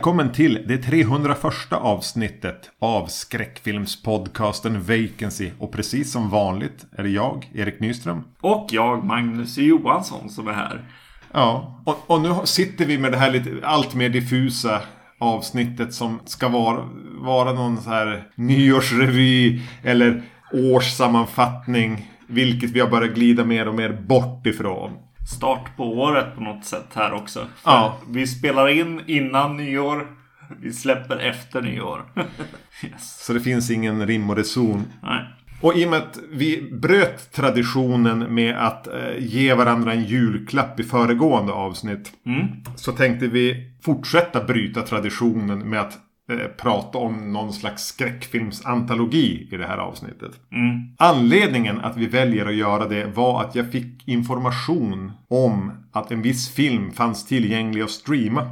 Välkommen till det 301 avsnittet av skräckfilmspodcasten Vacancy. Och precis som vanligt är det jag, Erik Nyström. Och jag, Magnus Johansson, som är här. Ja, och, och nu sitter vi med det här lite allt mer diffusa avsnittet som ska vara, vara någon så här nyårsrevy eller årssammanfattning. Vilket vi har börjat glida mer och mer bort ifrån. Start på året på något sätt här också. För Ja. Vi spelar in innan nyår. Vi släpper efter nyår. yes. Så det finns ingen rim och reson. Nej. Och i och med att vi bröt traditionen med att eh, ge varandra en julklapp i föregående avsnitt. Mm. Så tänkte vi fortsätta bryta traditionen med att eh, prata om någon slags skräckfilmsantologi i det här avsnittet. Mm. Anledningen att vi väljer att göra det var att jag fick information om att en viss film fanns tillgänglig att streama.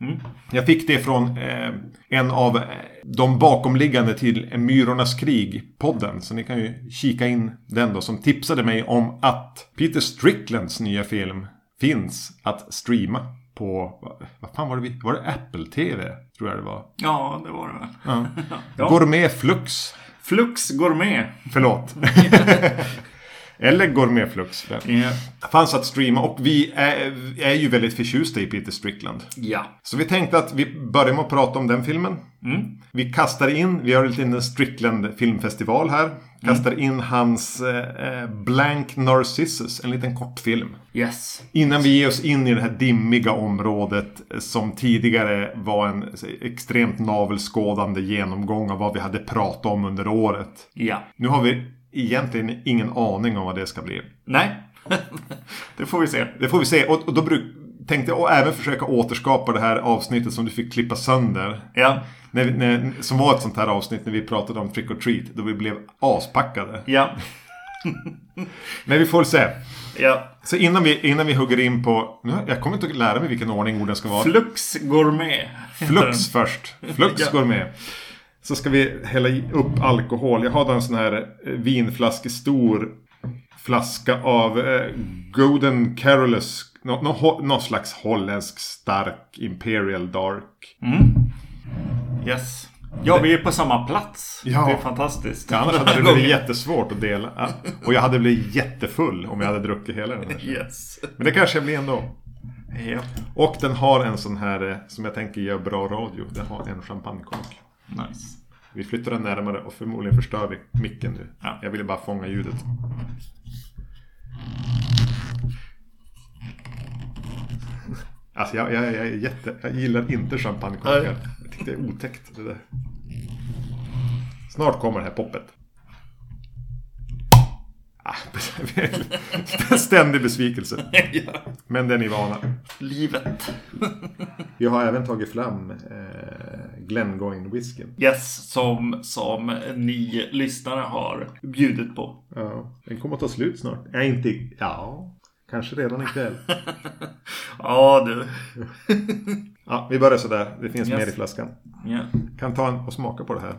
Mm. Jag fick det från eh, en av eh, de bakomliggande till Myrornas krig-podden. Så ni kan ju kika in den då. Som tipsade mig om att Peter Stricklands nya film finns att streama på... vad- Vad fan var det? vi- Var det Apple TV? Tror jag det var. Ja, det var det väl. Ja. Ja. Gourmet Flux. Flux går med. Förlåt. Eller Gourmet Flux. Ja. Fanns att streama och vi är, är ju väldigt förtjusta i Peter Strickland. ja. Så vi tänkte att vi börjar med att prata om den filmen. Mm. Vi kastar in, vi har en liten Strickland filmfestival här. Kastar in hans eh, Blank Narcissus, en liten kortfilm. Yes. Innan vi ger oss in i det här dimmiga området eh, som tidigare var en eh, extremt navelskådande genomgång av vad vi hade pratat om under året. Ja. Nu har vi egentligen ingen aning om vad det ska bli. Nej. det får vi se. Det får vi se. Och, och då bruk, tänkte jag även försöka återskapa det här avsnittet som du fick klippa sönder. Ja. När, när, som var ett sånt här avsnitt när vi pratade om Trick or Treat. Då vi blev aspackade. Ja. Men vi får se. Ja. Så innan vi, innan vi hugger in på... Nu, jag kommer inte att lära mig vilken ordning orden ska vara. Flux går med. Flux först. Flux Ja. går med. Så ska vi hälla upp alkohol. Jag har en sån här eh, vinflaska stor flaska av eh, Golden Carolus. Nå, nå, ho- någon slags holländsk stark Imperial Dark. Mm. Yes. Ja, vi är på samma plats. Ja. Det är fantastiskt. Ja, annars hade det blivit jättesvårt att dela. Ja. Och jag hade blivit jättefull om jag hade druckit hela den. Här. Yes. Men det kanske jag blir ändå. Ja. Och den har en sån här eh, som jag tänker gör bra radio. Den har en champagnekork. Nice. Vi flyttar den närmare och förmodligen förstör vi micken nu. Ja. Jag ville bara fånga ljudet. Alltså jag, jag, jag, är jätte, jag gillar inte champagnekorkar. Det är otäckt det där. Snart kommer det här poppet. Ah, ständig besvikelse. ja. Men den är vana. Livet. Vi har även tagit fram eh, Glengoyne whiskyn. Yes, som, som ni lyssnare har bjudit på. Ja, den kommer att ta slut snart. Ja, inte... Ja, kanske redan ikväll. Ja, du. Ja, vi börjar sådär. Det finns Yes. mer i flaskan. Ja. Kan ta en och smaka på det här.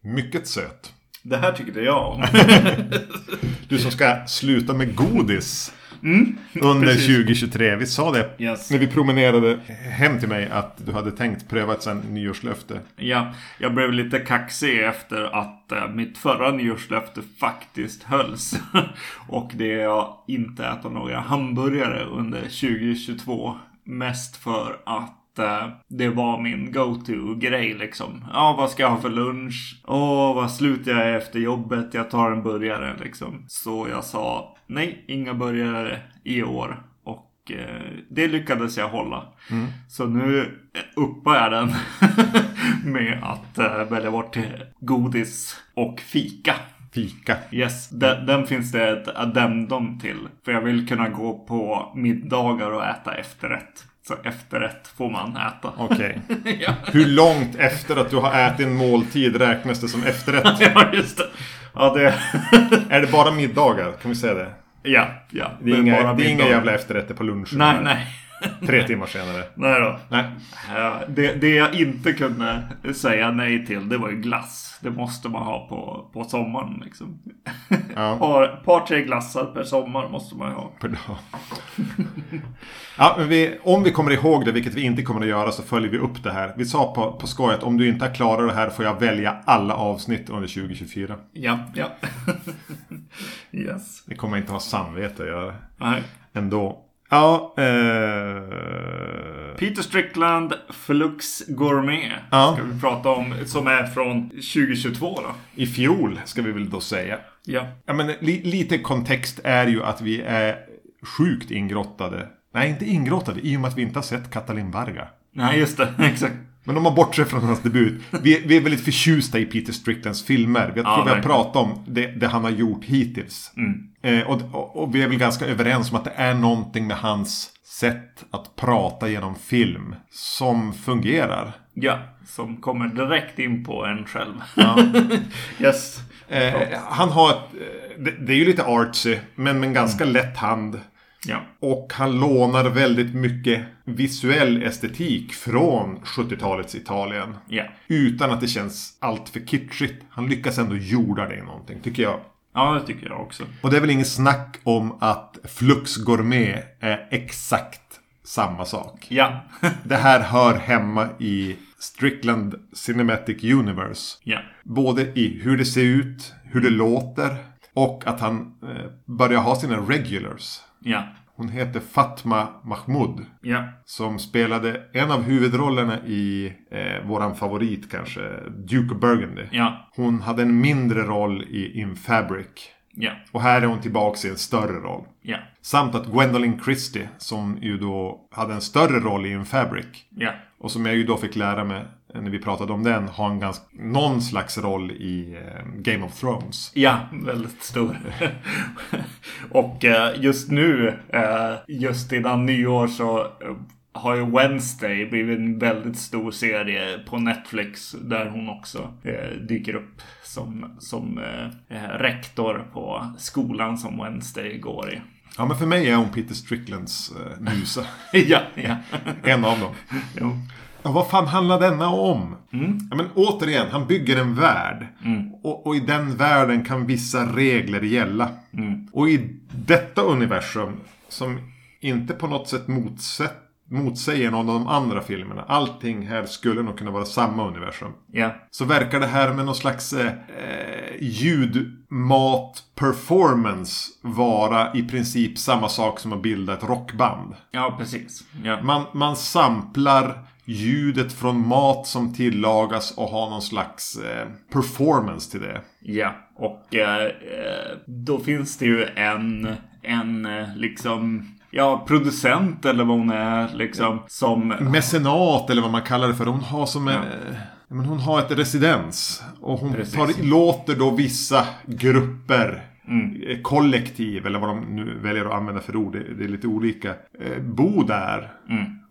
Mycket söt. Det här tyckte jag om. Du som ska sluta med godis Mm, under precis. 2023. Vi sa det Yes. när vi promenerade hem till mig att du hade tänkt pröva ett sånt nyårslöfte. Ja, jag blev lite kaxig efter att eh, mitt förra nyårslöfte faktiskt hölls. Och det är att inte äta några hamburgare under 2022. Mest för att eh, det var min go-to-grej liksom. Ja, vad ska jag ha för lunch? Åh, vad slutar jag är efter jobbet? Jag tar en burgare liksom. Så jag sa nej, inga burgare i år. Och eh, det lyckades jag hålla. Så nu uppar jag den med att eh, välja bort godis och fika. Fika. Yes, den, den finns det ett addendum till. För jag vill kunna gå på middagar och äta efterrätt. Så efterrätt får man äta. Okej. ja. Hur långt efter att du har ätit en måltid räknas det som efterrätt? ja, just det. Ja, det... Är det bara middagar? Kan vi säga det? ja, ja. Det är, men inga, bara det är inga jävla efterrätter på lunchen. Nej, nej. Tre timmar senare. Nej då. Nej. Det, det jag inte kunde säga nej till, det var ju glass. Det måste man ha på, på sommaren liksom. Ja. Par, par, tre glassar per sommar måste man ju ha. Per dag. Ja, men vi, om vi kommer ihåg det, vilket vi inte kommer att göra, så följer vi upp det här. Vi sa på, på skoj att om du inte har klarat det här får jag välja alla avsnitt under 2024. Ja, ja. yes. Vi kommer inte ha samvete att göra Nej. ändå. Ja, eh... Peter Strickland, Flux Gourmet. Ja. Ska vi prata om, som är från 2022 då. i fjol ska vi väl då säga. Ja. Ja, men li, lite kontext är ju att vi är sjukt ingrottade. Nej, inte ingrottade i och med att vi inte har sett Katalin Varga. Nej, just det. Exakt. Men om man bortser från hans debut. Vi, vi är väldigt förtjusta i Peter Stricklands filmer. Jag tror Ja, vi har pratat om det, det han har gjort hittills. Eh, och, och, vi är väl ganska överens om att det är någonting med hans sätt att prata genom film som fungerar. Ja, som kommer direkt in på en själv. Ja. yes. Eh, han har ett, eh, det, det är ju lite artsy, men med en ganska lätt hand. Ja. Och han lånar väldigt mycket visuell estetik från 70-talets Italien. Ja. Utan att det känns allt för kitschigt. Han lyckas ändå jorda det i någonting, tycker jag. Ja, det tycker jag också. Och det är väl ingen snack om att Flux Gourmet är exakt samma sak. Ja. Det här hör hemma i Strickland Cinematic Universe. ja. Både i hur det ser ut, hur det låter och att han eh, börjar ha sina regulars. Ja. Hon heter Fatma Mahmoud. Ja. Som spelade en av huvudrollerna i eh, våran favorit kanske, Duke of Burgundy. Ja. Hon hade en mindre roll i In Fabric. Ja. Och här är hon tillbaka i en större roll. Ja. Samt att Gwendolyn Christie, som ju då hade en större roll i In Fabric. Ja. Och som jag ju då fick lära mig när vi pratade om den, har en ganska, någon slags roll i eh, Game of Thrones. Ja, väldigt stor. och eh, just nu, eh, just innan nyår så har ju Wednesday blivit en väldigt stor serie på Netflix där hon också eh, dyker upp som, som eh, rektor på skolan som Wednesday går i. Ja, men för mig är hon Peter Stricklands eh, musa. ja, ja. en av dem. jo. Ja, vad fan handlar denna om? Ja, men återigen, han bygger en värld. Och, och i den världen kan vissa regler gälla. Och i detta universum, som inte på något sätt motsätt, motsäger någon av de andra filmerna. Allting här skulle nog kunna vara samma universum. ja. Så verkar det här med någon slags eh, eh, ljudmat performance vara i princip samma sak som att bilda ett rockband. Ja, precis. Ja. Man, man samplar ljudet från mat som tillagas och har någon slags eh, performance till det. Ja, och eh, eh, då finns det ju en, en eh, liksom, ja, producent eller vad hon är liksom, som... Mecenat eller vad man kallar det för. Hon har som en, eh, men hon har ett residens. Och hon tar, låter då vissa grupper eh, Kollektiv eller vad de nu väljer att använda för ord. Det, är lite olika. Bo där.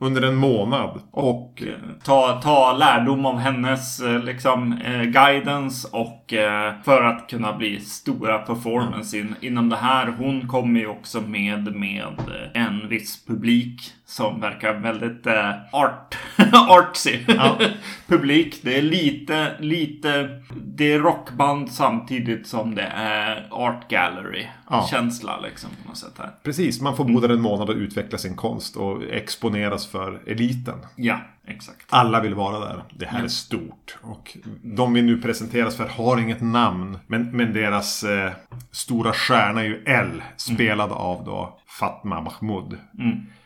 Under en månad. Och Ta, ta lärdom av hennes eh, liksom, eh, guidance och eh, för att kunna bli stora performance in, inom det här. Hon kommer ju också med med eh, en viss publik som verkar väldigt eh, art, artsy. publik. Det är lite, lite, det är rockband samtidigt som det är art gallery Ja. känsla liksom på något sätt här. precis, man får bo där en månad och utveckla sin konst och exponeras för eliten. Ja, exakt. Alla vill vara där. Det här är stort. Och de vi nu presenteras för har inget namn. Men, men deras eh, stora stjärna är ju L. Spelad av då Fatma Mahmoud.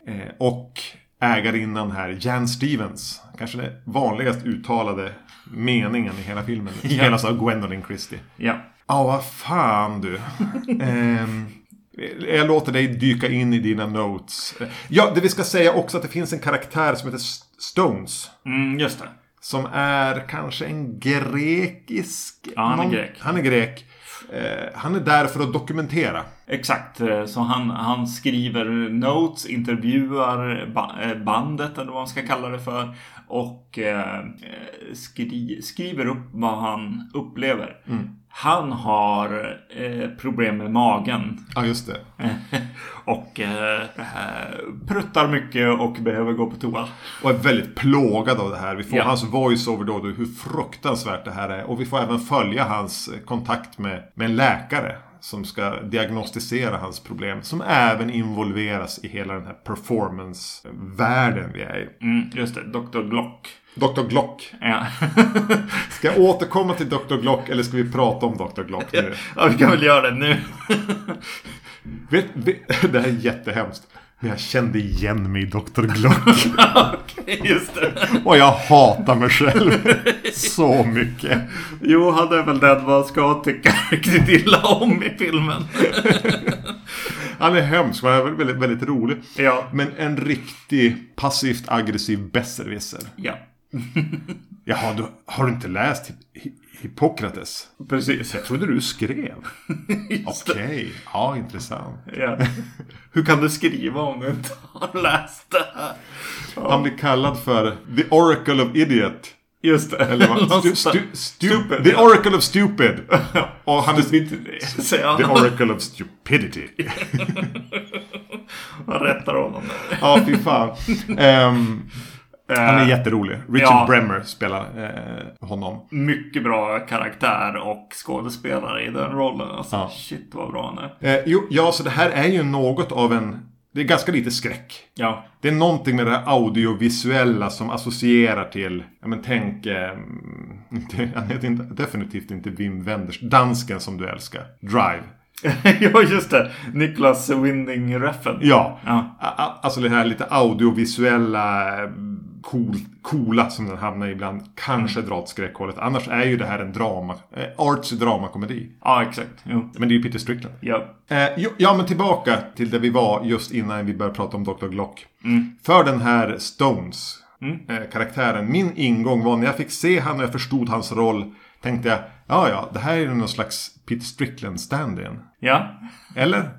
Eh, och ägarinnan här, Jan Stevens. Kanske det vanligast uttalade meningen i hela filmen. Spelas av Gwendolyn Christie. Ja. Ja, vad fan du. Ehm, jag låter dig dyka in i dina notes. Ja, det vi ska säga också att det finns en karaktär som heter Stones. Mm, just det. Som är kanske en grekisk... Ja, han är någon- grek. Han är grek. Eh, han är där för att dokumentera. Exakt, eh, så han, han skriver notes, intervjuar ba- eh, bandet eller vad man ska kalla det för. Och eh, skri- skriver upp vad han upplever. Han har eh, problem med magen. Ja, just det. och eh, pruttar mycket och behöver gå på toa. Och är väldigt plågad av det här. Vi får Ja. hans voice-over då, då, hur fruktansvärt det här är. Och vi får även följa hans eh, kontakt med, med en läkare. Som ska diagnostisera hans problem. Som även involveras i hela den här performance-världen vi är i. Mm, just det, Dr. Glock. Dr. Glock. Ja. Ska jag återkomma till Dr. Glock eller ska vi prata om Dr. Glock nu? ja, vi kan väl göra det nu. Vet, vet, det här är jättehemskt. Men jag kände igen mig i Dr. Glock. Okej, just det. Och jag hatar mig själv. Så mycket. Jo, han är väl den man ska tycka riktigt illa om i filmen. Han är hemsk, men han är väldigt, väldigt rolig. Ja. Men en riktig passivt aggressiv besserwisser. Ja, Jaha, du, har du inte läst Hi- Hi- Hippokrates? precis. Jag trodde du skrev. Okej, ja intressant. Ja. Hur kan du skriva om du inte har läst det här? Han blir kallad för The Oracle of Idiot. Just det. Eller vad? Stu, stu, stu, Stupid, the ja. Oracle of Stupid. Och han är Säger The. Oracle of Stupidity. Han rättar honom. Ja, fy fan. Ehm, han är jätterolig. Richard Ja. Bremmer spelar eh, honom. Mycket bra karaktär och skådespelare i den rollen. Alltså, Ja. shit vad bra han är. Eh, jo, ja, så det här är ju något av en... Det är ganska lite skräck. Ja, Det är någonting med det här audiovisuella som associerar till, ja men tänk, eh, inte, han heter inte, definitivt inte Wim Wenders, dansken som du älskar, Drive. ja just det. Niklas Winding Refn. Ja, Ja. Alltså det här lite audiovisuella, eh, cool, coola som den hamnar ibland, kanske dra åt skräckhållet. Annars är ju det här en drama, eh, artsy dramakomedi. Ja, exakt. Jo. Men det är ju Peter Strickland. Ja. Eh, jo, ja, men tillbaka till där vi var just innan vi började prata om Dr. Glock. För den här Stones eh, karaktären. Min ingång var när jag fick se han och jag förstod hans roll. Tänkte jag, ja ja, det här är någon slags Peter Strickland stand-in. Ja. Eller?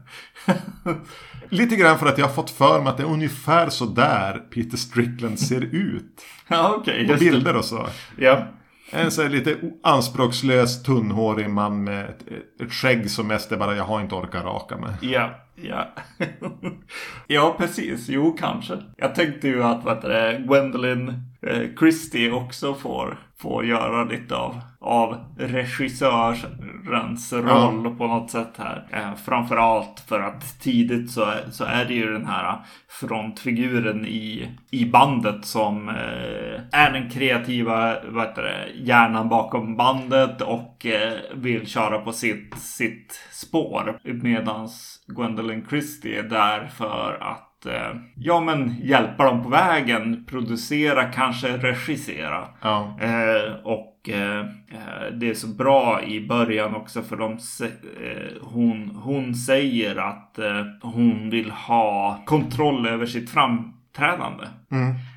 Lite grann för att jag har fått för mig att det är ungefär så där Peter Strickland ser ut. Ja, okej. På just det. bilder och så. Ja. En så lite anspråkslös, tunnhårig man med ett, ett skägg som mest är bara jag har inte orkat raka mig. Ja, ja. ja, precis. Jo, kanske. Jag tänkte ju att vad det, Gwendolyn eh, Christie också får, får göra lite av, av regissörens roll på något sätt här. Eh, framförallt för att tidigt så så är det ju den här frontfiguren i, i bandet som eh, är den kreativa vad heter det, hjärnan bakom bandet och eh, vill köra på sitt, sitt spår. Medans Gwendolyn Christie är där för att eh, ja men hjälpa dem på vägen, producera, kanske regissera. Ja. Eh, och eh, eh, det är så bra i början också för de eh, hon, hon säger att hon vill ha kontroll över sitt framträdande.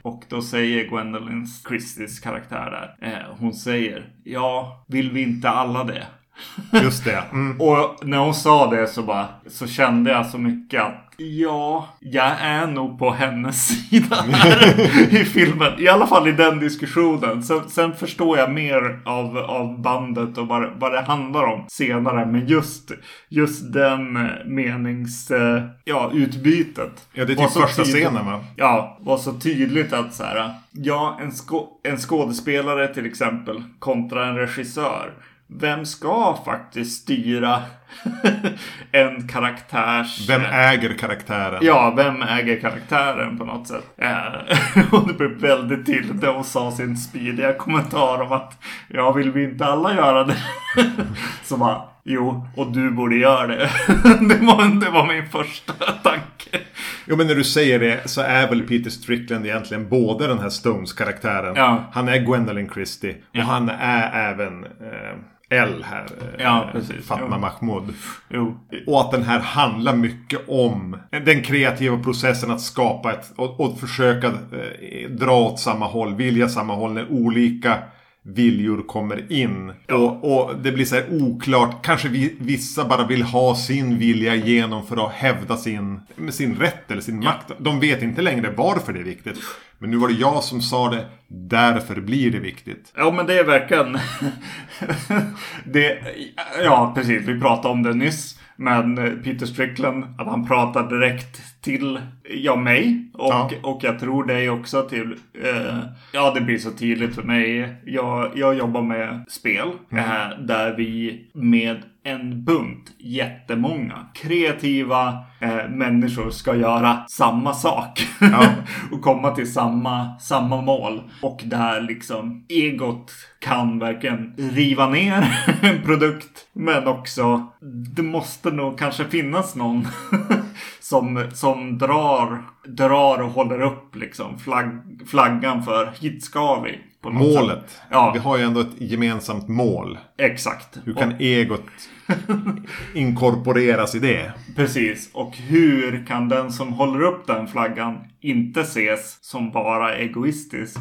Och då säger Gwendolyn Christies karaktär där. Eh, hon säger ja, vill vi inte alla det? Just det. Mm. Och när hon sa det så bara så kände jag så mycket att ja, jag är nog på hennes sida här i filmen. I alla fall i den diskussionen. Sen, sen förstår jag mer av, av bandet och vad, vad det handlar om senare. Men just, just den menings, eh, ja, utbytet. Ja, det är typ första tydligt- scenen va? Ja, var så tydligt att så här, ja, en, skå- en skådespelare till exempel kontra en regissör. Vem ska faktiskt styra en karaktärs... Vem äger karaktären? Ja, vem äger karaktären på något sätt? Eh, och det blev väldigt tydligt när hon sa sin speediga kommentar om att ja, vill vi inte alla göra det? Så bara, jo, och du borde göra det. det, var, det var min första tanke. Jo men när du säger det så är väl Peter Strickland egentligen både den här Stones-karaktären. Ja. Han är Gwendolyn Christie. Och han är även eh, L här. eh, Ja, precis. Fatma. Mahmoud. Jo, Och att den här handlar mycket om den kreativa processen att skapa ett och, och försöka eh, dra åt samma håll, vilja samma håll när olika viljor kommer in. Och, och det blir så oklart. Kanske vi, vissa bara vill ha sin vilja igenom för att hävda sin, sin rätt eller sin makt. De vet inte längre varför det är viktigt. Men nu var det jag som sa det. Därför blir det viktigt. Ja men det är verkligen... det, ja precis, vi pratade om det nyss. Men Peter Strickland, att han pratar direkt till ja, mig. Och, Ja. och jag tror dig också till... Eh, ja, det blir så tydligt för mig. Jag, jag jobbar med spel. Eh, där vi med en bunt jättemånga kreativa eh, människor ska göra samma sak. Ja. och komma till samma, samma mål. Och där liksom egot kan verkligen riva ner en produkt. Men också, det måste nog kanske finnas någon som, som drar, drar och håller upp liksom flagg, flaggan för hit ska vi. Något sätt. Målet. Ja. Vi har ju ändå ett gemensamt mål. Exakt. Hur kan egot inkorporeras i det? Precis. Och hur kan den som håller upp den flaggan inte ses som bara egoistisk?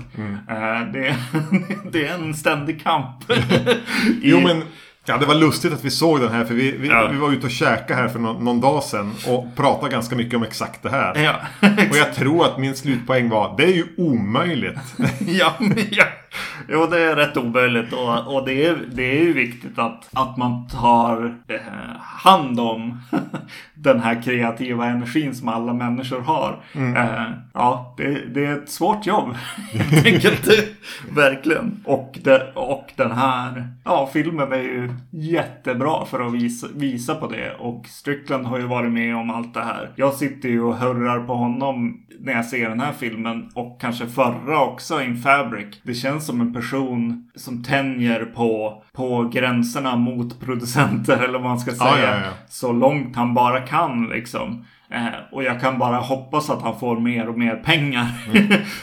Eh, det, det är en ständig kamp. I- Jo men Ja, det var lustigt att vi såg den här för vi, vi, Ja. vi var ute och käkade här för någon, någon dag sedan och pratade ganska mycket om exakt det här. Ja, Och jag tror att min slutpoäng var, det är ju omöjligt. ja, ja. Jo, det är rätt omöjligt och, och det, är, det är ju viktigt att, att man tar eh, hand om den här kreativa energin som alla människor har. Eh, ja, det, det är ett svårt jobb helt enkelt. Verkligen. Och, det, och den här ja, filmen är ju jättebra för att visa, visa på det. Och Strickland har ju varit med om allt det här. Jag sitter ju och hurrar på honom när jag ser den här filmen och kanske förra också, In Fabric. Det känns som en person som tänjer på, på gränserna mot producenter eller vad man ska säga. Ja, ja, ja. Så långt han bara kan liksom. Eh, och jag kan bara hoppas att han får mer och mer pengar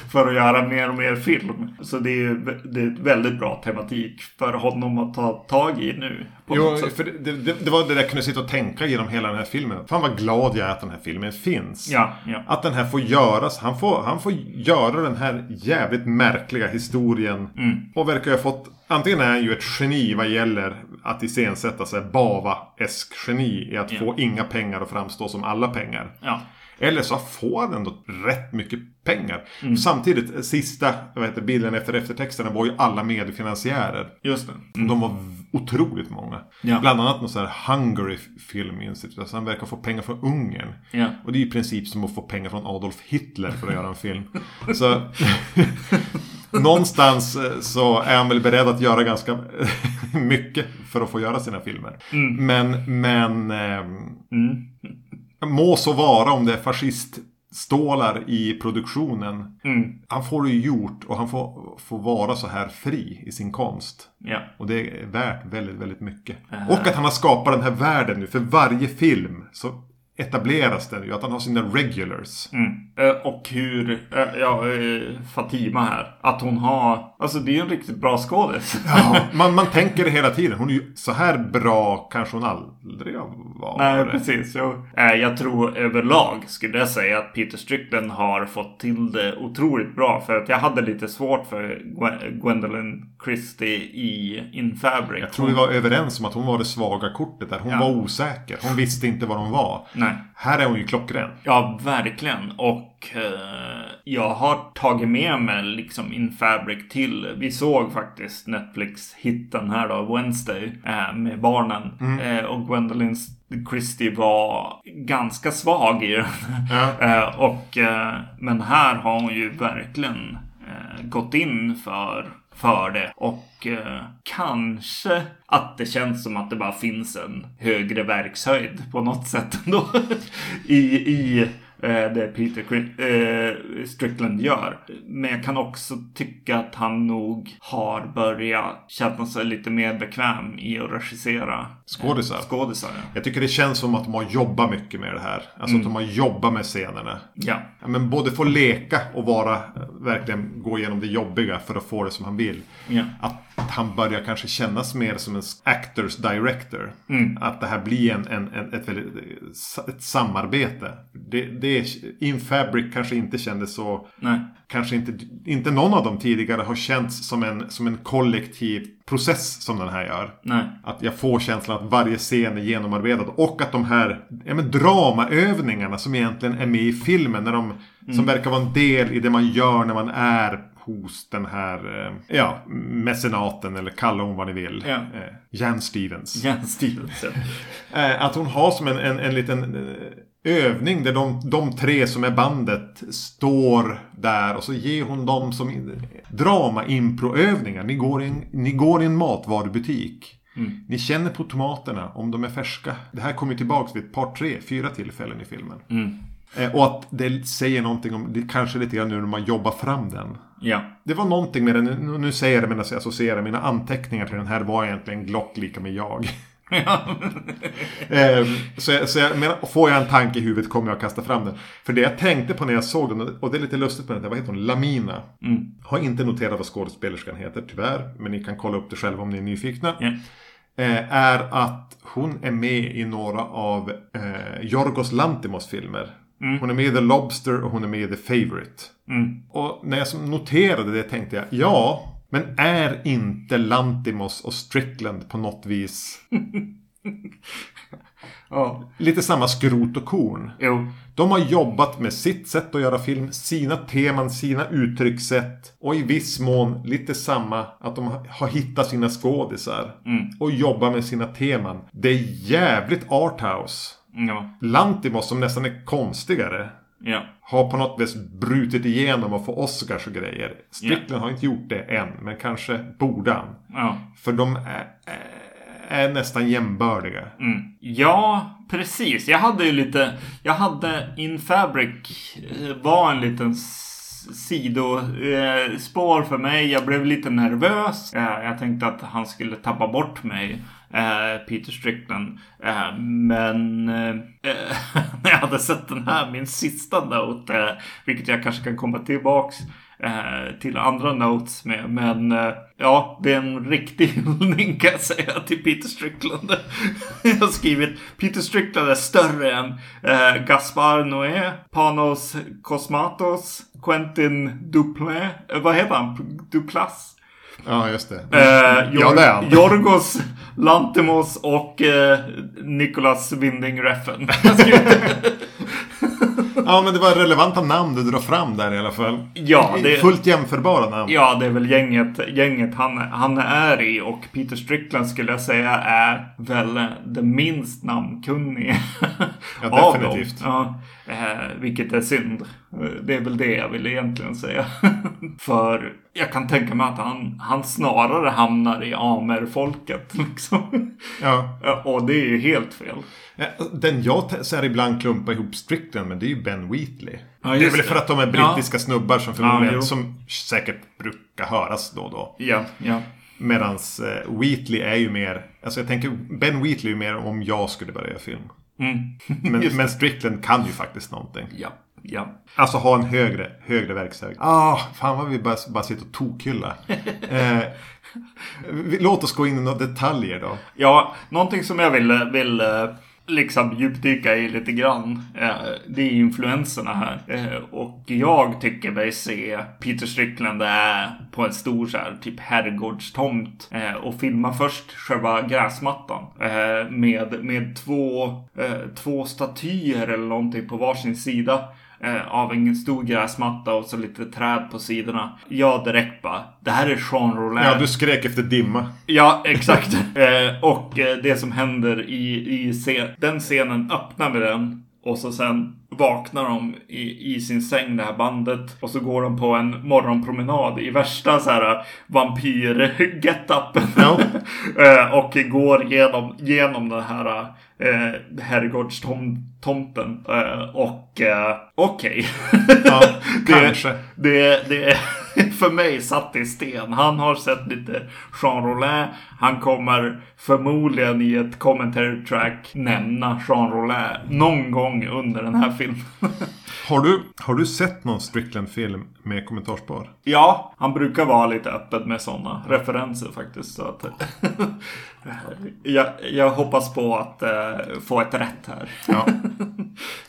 för att göra mer och mer film. Så det är ju det är ett väldigt bra tematik för honom att ta tag i nu. Jo, för det, det, det var det där jag kunde sitta och tänka genom hela den här filmen. Fan vad glad jag är att den här filmen finns. Ja, ja. Att den här får göras. Han får, han får göra den här jävligt märkliga historien. Mm. Och verkar ha fått... Antingen är han ju ett geni vad gäller att iscensätta sig Bava-esk geni i att Ja. få inga pengar och framstå som alla pengar. ja. Eller så får han ändå rätt mycket pengar. Mm. Samtidigt, sista vad heter, bilden efter eftertexterna var ju alla medfinansiärer. Just det. De var otroligt många. Ja. Bland annat någon sån här Hungary Film Institute. Alltså han verkar få pengar från Ungern. Ja. Och det är i princip som att få pengar från Adolf Hitler för att göra en film. Så någonstans eh, så är han väl beredd att göra ganska mycket för att få göra sina filmer. Men, men ehm, Mm. må så vara om det är fasciststålar i produktionen. Mm. Han får det gjort och han får, får vara så här fri i sin konst. Ja. Och det är värt väldigt, väldigt mycket. Äh. Och att han har skapat den här världen nu. För varje film så etableras den ju. Att han har sina regulars. Mm. Eh, Och hur, eh, ja, eh, Fatima här. Att hon har, alltså det är en riktigt bra skådis. Ja, man, man tänker det hela tiden. Hon är ju så här bra kanske hon aldrig har varit. Nej, precis. Eh, Jag tror överlag skulle jag säga att Peter Strickland har fått till det otroligt bra. För att jag hade lite svårt för Gwen- Gwendolyn Christie i In Fabric. Jag tror vi var överens om att hon var det svaga kortet där. Hon Ja. var osäker. Hon visste inte vad hon var. Nej. Här är hon ju klockren. Ja, verkligen. Och eh, jag har tagit med mig liksom In Fabric till. Vi såg faktiskt Netflix-hitten här då, Wednesday, eh, med barnen. Eh, och Gwendolyn Christie var ganska svag i den. Ja. eh, och, eh, men här har hon ju verkligen eh, gått in för för det. Och eh, kanske att det känns som att det bara finns en högre verkshöjd på något sätt ändå. I, i det Peter eh, Strickland gör. Men jag kan också tycka att han nog har börjat känna sig lite mer bekväm i att regissera Skådisar. skådisar. ja. Jag tycker det känns som att de har jobbat mycket med det här. Alltså att de har jobbat med scenerna. Ja. Men både få leka och vara, verkligen gå igenom det jobbiga för att få det som han vill. Ja. Att han börjar kanske kännas mer som en actors director. Mm. Att det här blir en, en, en, ett, väldigt, ett samarbete. Det, det, In Fabric kanske inte kändes så... Nej. Kanske inte, inte någon av dem tidigare har känts som en, som en kollektiv process som den här gör. Nej. Att jag får känslan att varje scen är genomarbetad. Och att de här ja, men dramaövningarna som egentligen är med i filmen. När de, Som verkar vara en del i det man gör när man är hos den här eh, ja, mecenaten eller kalla hon vad ni vill. Ja. Eh, Jan Stevens. Jan Stevenson. Eh, att hon har som en, en, en liten övning där de, de tre som är bandet står där och så ger hon dem som in- drama-improövningar. Ni, går ni går i en matvarubutik. Ni känner på tomaterna om de är färska. Det här kommer tillbaka vid ett par, tre, fyra tillfällen i filmen. Eh, och att det säger någonting om, det kanske lite grann nu när man jobbar fram den. Ja. Det var någonting med den, nu- säger jag det medan jag associerar mina anteckningar till den här var egentligen Glock lika med jag. Ja. Ehm, så jag, så jag menar, får jag en tanke i huvudet kommer jag kasta fram den. För det jag tänkte på när jag såg den, och det är lite lustigt med den, vad heter hon? Lamina. Har inte noterat vad skådespelerskan heter, tyvärr. Men ni kan kolla upp det själva om ni är nyfikna. Ja. Eh, är att hon är med i några av eh, Jorgos Lantimos filmer. Hon är med i The Lobster och hon är med i The Favourite. Och när jag noterade det tänkte jag, ja, men är inte Lantimos och Strickland på något vis Ja. lite samma skrot och korn? Jo. De har jobbat med sitt sätt att göra film, sina teman, sina uttryckssätt och i viss mån lite samma att de har hittat sina skådisar och jobbar med sina teman. Det är jävligt arthouse. Ja. Lantimos som nästan är konstigare Ja. har på något vis brutit igenom och få Oscars och grejer. Strickland har inte gjort det än, men kanske borde han. Ja. För de är, är nästan jämbördiga. Mm. Ja, precis. Jag hade ju lite... Jag hade In Fabric eh, var en liten sidospår för mig. Jag blev lite nervös. Eh, jag tänkte att han skulle tappa bort mig. Eh, Peter Strickland. Eh, men eh, när jag hade sett den här, min sista note, vilket jag kanske kan komma tillbaks till andra notes med. Men ja, det är en riktig hyllning kan jag säga till Peter Strickland. jag har skrivit Peter Strickland är större än eh, Gaspar Noé, Panos Cosmatos, Quentin Duplé, eh, vad heter han? Duplas? Ja, just det. Eh, Ja, det är han. Jorgos Lantimos och eh, Nicolas Winding Refn. Ja, men det var relevanta namn du drar fram där i alla fall. Ja, det- Fullt jämförbara namn. Ja, det är väl gänget, gänget han, han är i och Peter Strickland skulle jag säga är väl det minst namnkunnige Ja, av definitivt. dem. Ja, eh, vilket är synd. Det är väl det jag vill egentligen säga. För jag kan tänka mig att han, han snarare hamnar i Amer-folket liksom. Ja, Och det är ju helt fel. Ja, Den jag så här ibland klumpar ihop Strickland med det är ju Ben Wheatley. Ja, det är väl det. för att de är brittiska snubbar som förmodligen, jo. som säkert brukar höras då och då. Ja, ja. Medans eh, Wheatley är ju mer, alltså jag tänker Ben Wheatley är ju mer om jag skulle börja göra film. Mm. Men, men Strickland kan ju faktiskt någonting. Ja, ja. Alltså ha en högre, högre verkshöjd. Ah, fan vad vi bara, bara sitter och tokhylla. eh, låt oss gå in i några detaljer då. Ja, någonting som jag vill, vill eh, liksom djupdyka i lite grann. Eh, det är influenserna här. Eh, och jag tycker mig se Peter Strickland är på en stor så här, typ herrgårdstomt eh, och filma först själva gräsmattan med, med två, två statyer eller någonting på varsin sida eh, av en stor gräsmatta och så lite träd på sidorna. Jag direkt bara, det här är Jean Rollin. Ja, du skrek efter dimma. Ja, exakt. eh, och eh, det som händer i, i scen, den scenen öppnar med den. Och så sen vaknar de i, i sin säng, det här bandet. Och så går de på en morgonpromenad i värsta så här vampyr-getupen. Ja. eh, och går genom, genom den här eh, herrgårdstomten. Eh, och eh, okej. Ja, Det- kanske. Det, det, för mig satt i sten. Han har sett lite Jean Rollin. Han kommer förmodligen i ett commentary track nämna Jean Rollin någon gång under den här filmen. Har du, har du sett någon Strickland-film med kommentarspar? Ja, han brukar vara lite öppen med sådana referenser faktiskt. Så att, jag, jag hoppas på att uh, få ett rätt här. Ja.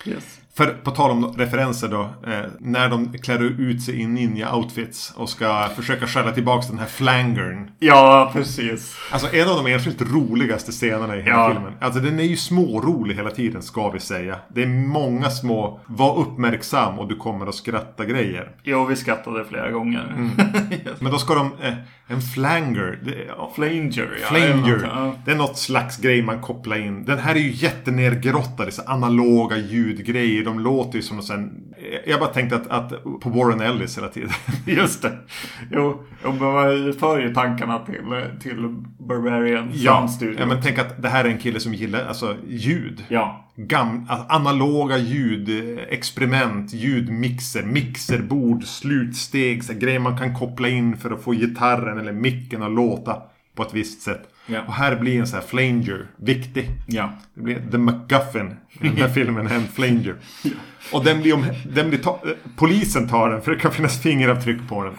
yes. För på tal om referenser då. Eh, när de klär ut sig i ninja-outfits och ska försöka skälla tillbaka den här flangern. Ja, precis. Alltså en av de enskilt roligaste scenerna i hela Ja. filmen. Alltså den är ju smårolig hela tiden ska vi säga. Det är många små, var uppmärksam och du kommer att skratta grejer. Jo, vi skrattade flera gånger. Mm. Men då ska de, eh, en flanger. Ja, Flanger, ja. Flanger. Ja. Det är något slags grej man kopplar in. Den här är ju jättenergrottad så analoga ljudgrejer. De låter ju som något sen... Jag bara tänkte att, att på Warren Ellis hela tiden. Just det. Jo, man för ju tankarna till, till Barbarian Ja, ja, men tänk att det här är en kille som gillar alltså, ljud. Ja. Gam, alltså, analoga ljudexperiment, ljudmixer, mixerbord, slutsteg, så grejer man kan koppla in för att få gitarren eller micken att låta på ett visst sätt. Ja. Och här blir en sån här flanger viktig. Ja. Det blir The MacGuffin i den här filmen, en flanger. Och den blir om, den blir ta, polisen tar den för det kan finnas fingeravtryck på den.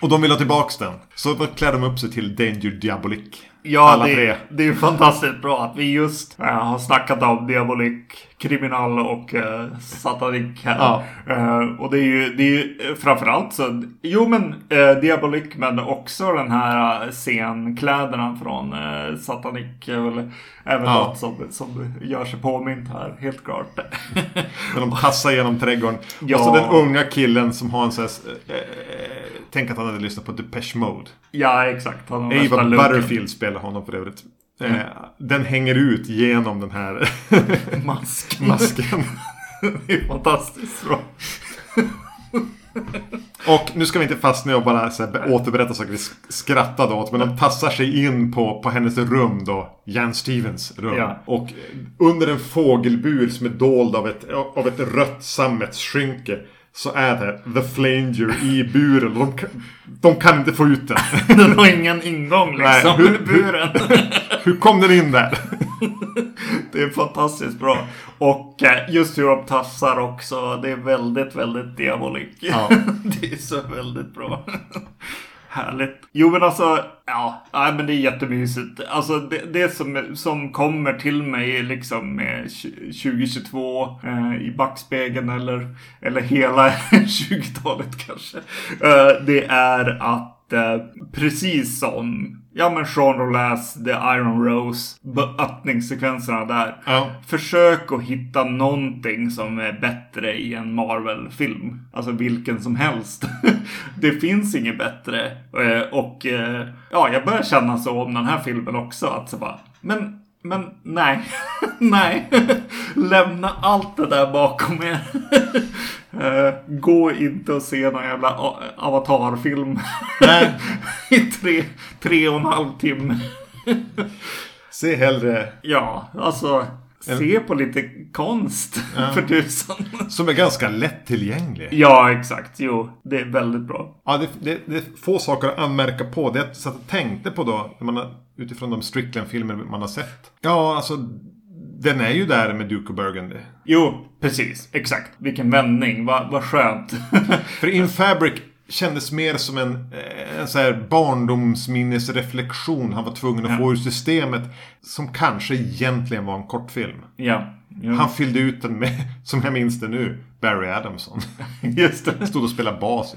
Och de vill ha tillbaks den. Så då klär de upp sig till Danger Diabolik. Ja, det, tre. det är fantastiskt bra att vi just äh, har snackat om Diabolik, Kriminal och äh, Satanik här. Ja. Eh, och det är ju, det är ju framförallt så, jo men äh, Diabolik men också den här äh, scenkläderna från äh, Satanik är väl även Ja. något som, som gör sig påmint här, helt klart. När de passar genom trädgården. Ja. Och så den unga killen som har en sån här... Tänk att han hade lyssnat på Depeche Mode. ja, exakt. Han Ava. Butterfield spelar honom för övrigt. Eh, Den hänger ut genom den här Mask. masken. det är fantastiskt bra. Och nu ska vi inte fastna och bara så här, återberätta saker vi sk- skrattade åt. Men de tassar sig in på, på hennes rum då. Jan Stevens rum. Ja. Och under en fågelbur som är dold av ett, av ett rött sammetsskynke. Så är det The Flanger i buren. De, kan- de kan inte få ut den. Den har ingen ingång Nej, liksom. hur- i buren. Hur kom den in där? Det är fantastiskt bra. Och eh, just hur de tassar också. Det är väldigt, väldigt diabolik. Ja. det är så väldigt bra. Härligt. Jo men alltså, ja, nej, men det är jättemysigt. Alltså det, det som, som kommer till mig liksom med 2022 eh, i backspegeln eller, eller hela 20-talet kanske. Eh, det är att eh, precis som Ja men Jean Rollins The Iron Rose öppningssekvenserna där. Ja. Försök att hitta någonting som är bättre i en Marvel-film. Alltså vilken som helst. det finns inget bättre. Eh, Och eh, ja, jag börjar känna så om den här filmen också. Att så bara, men, men nej, nej. Lämna allt det där bakom er. Eh, Gå inte och se någon jävla avatarfilm. Nej. I tre, tre och en halv timme. Se hellre Ja, alltså se på lite konst för tusan. som är ganska lättillgänglig. Ja, exakt. Jo, det är väldigt bra. Ja, det, det, det är få saker att anmärka på. Det jag satt och tänkte på då, när man utifrån de Strickland-filmer man har sett. Ja, alltså, den är ju där med Duke och Burgundy. Jo, precis. Exakt. Vilken vändning. Vad vad skönt. För In Fabric kändes mer som en, eh, en så här barndomsminnesreflektion han var tvungen att Ja. få ur systemet. Som kanske egentligen var en kortfilm. ja. Jo. Han fyllde ut den med, som jag minns det nu, Barry Adamson. Just det. Stod och spelade bas i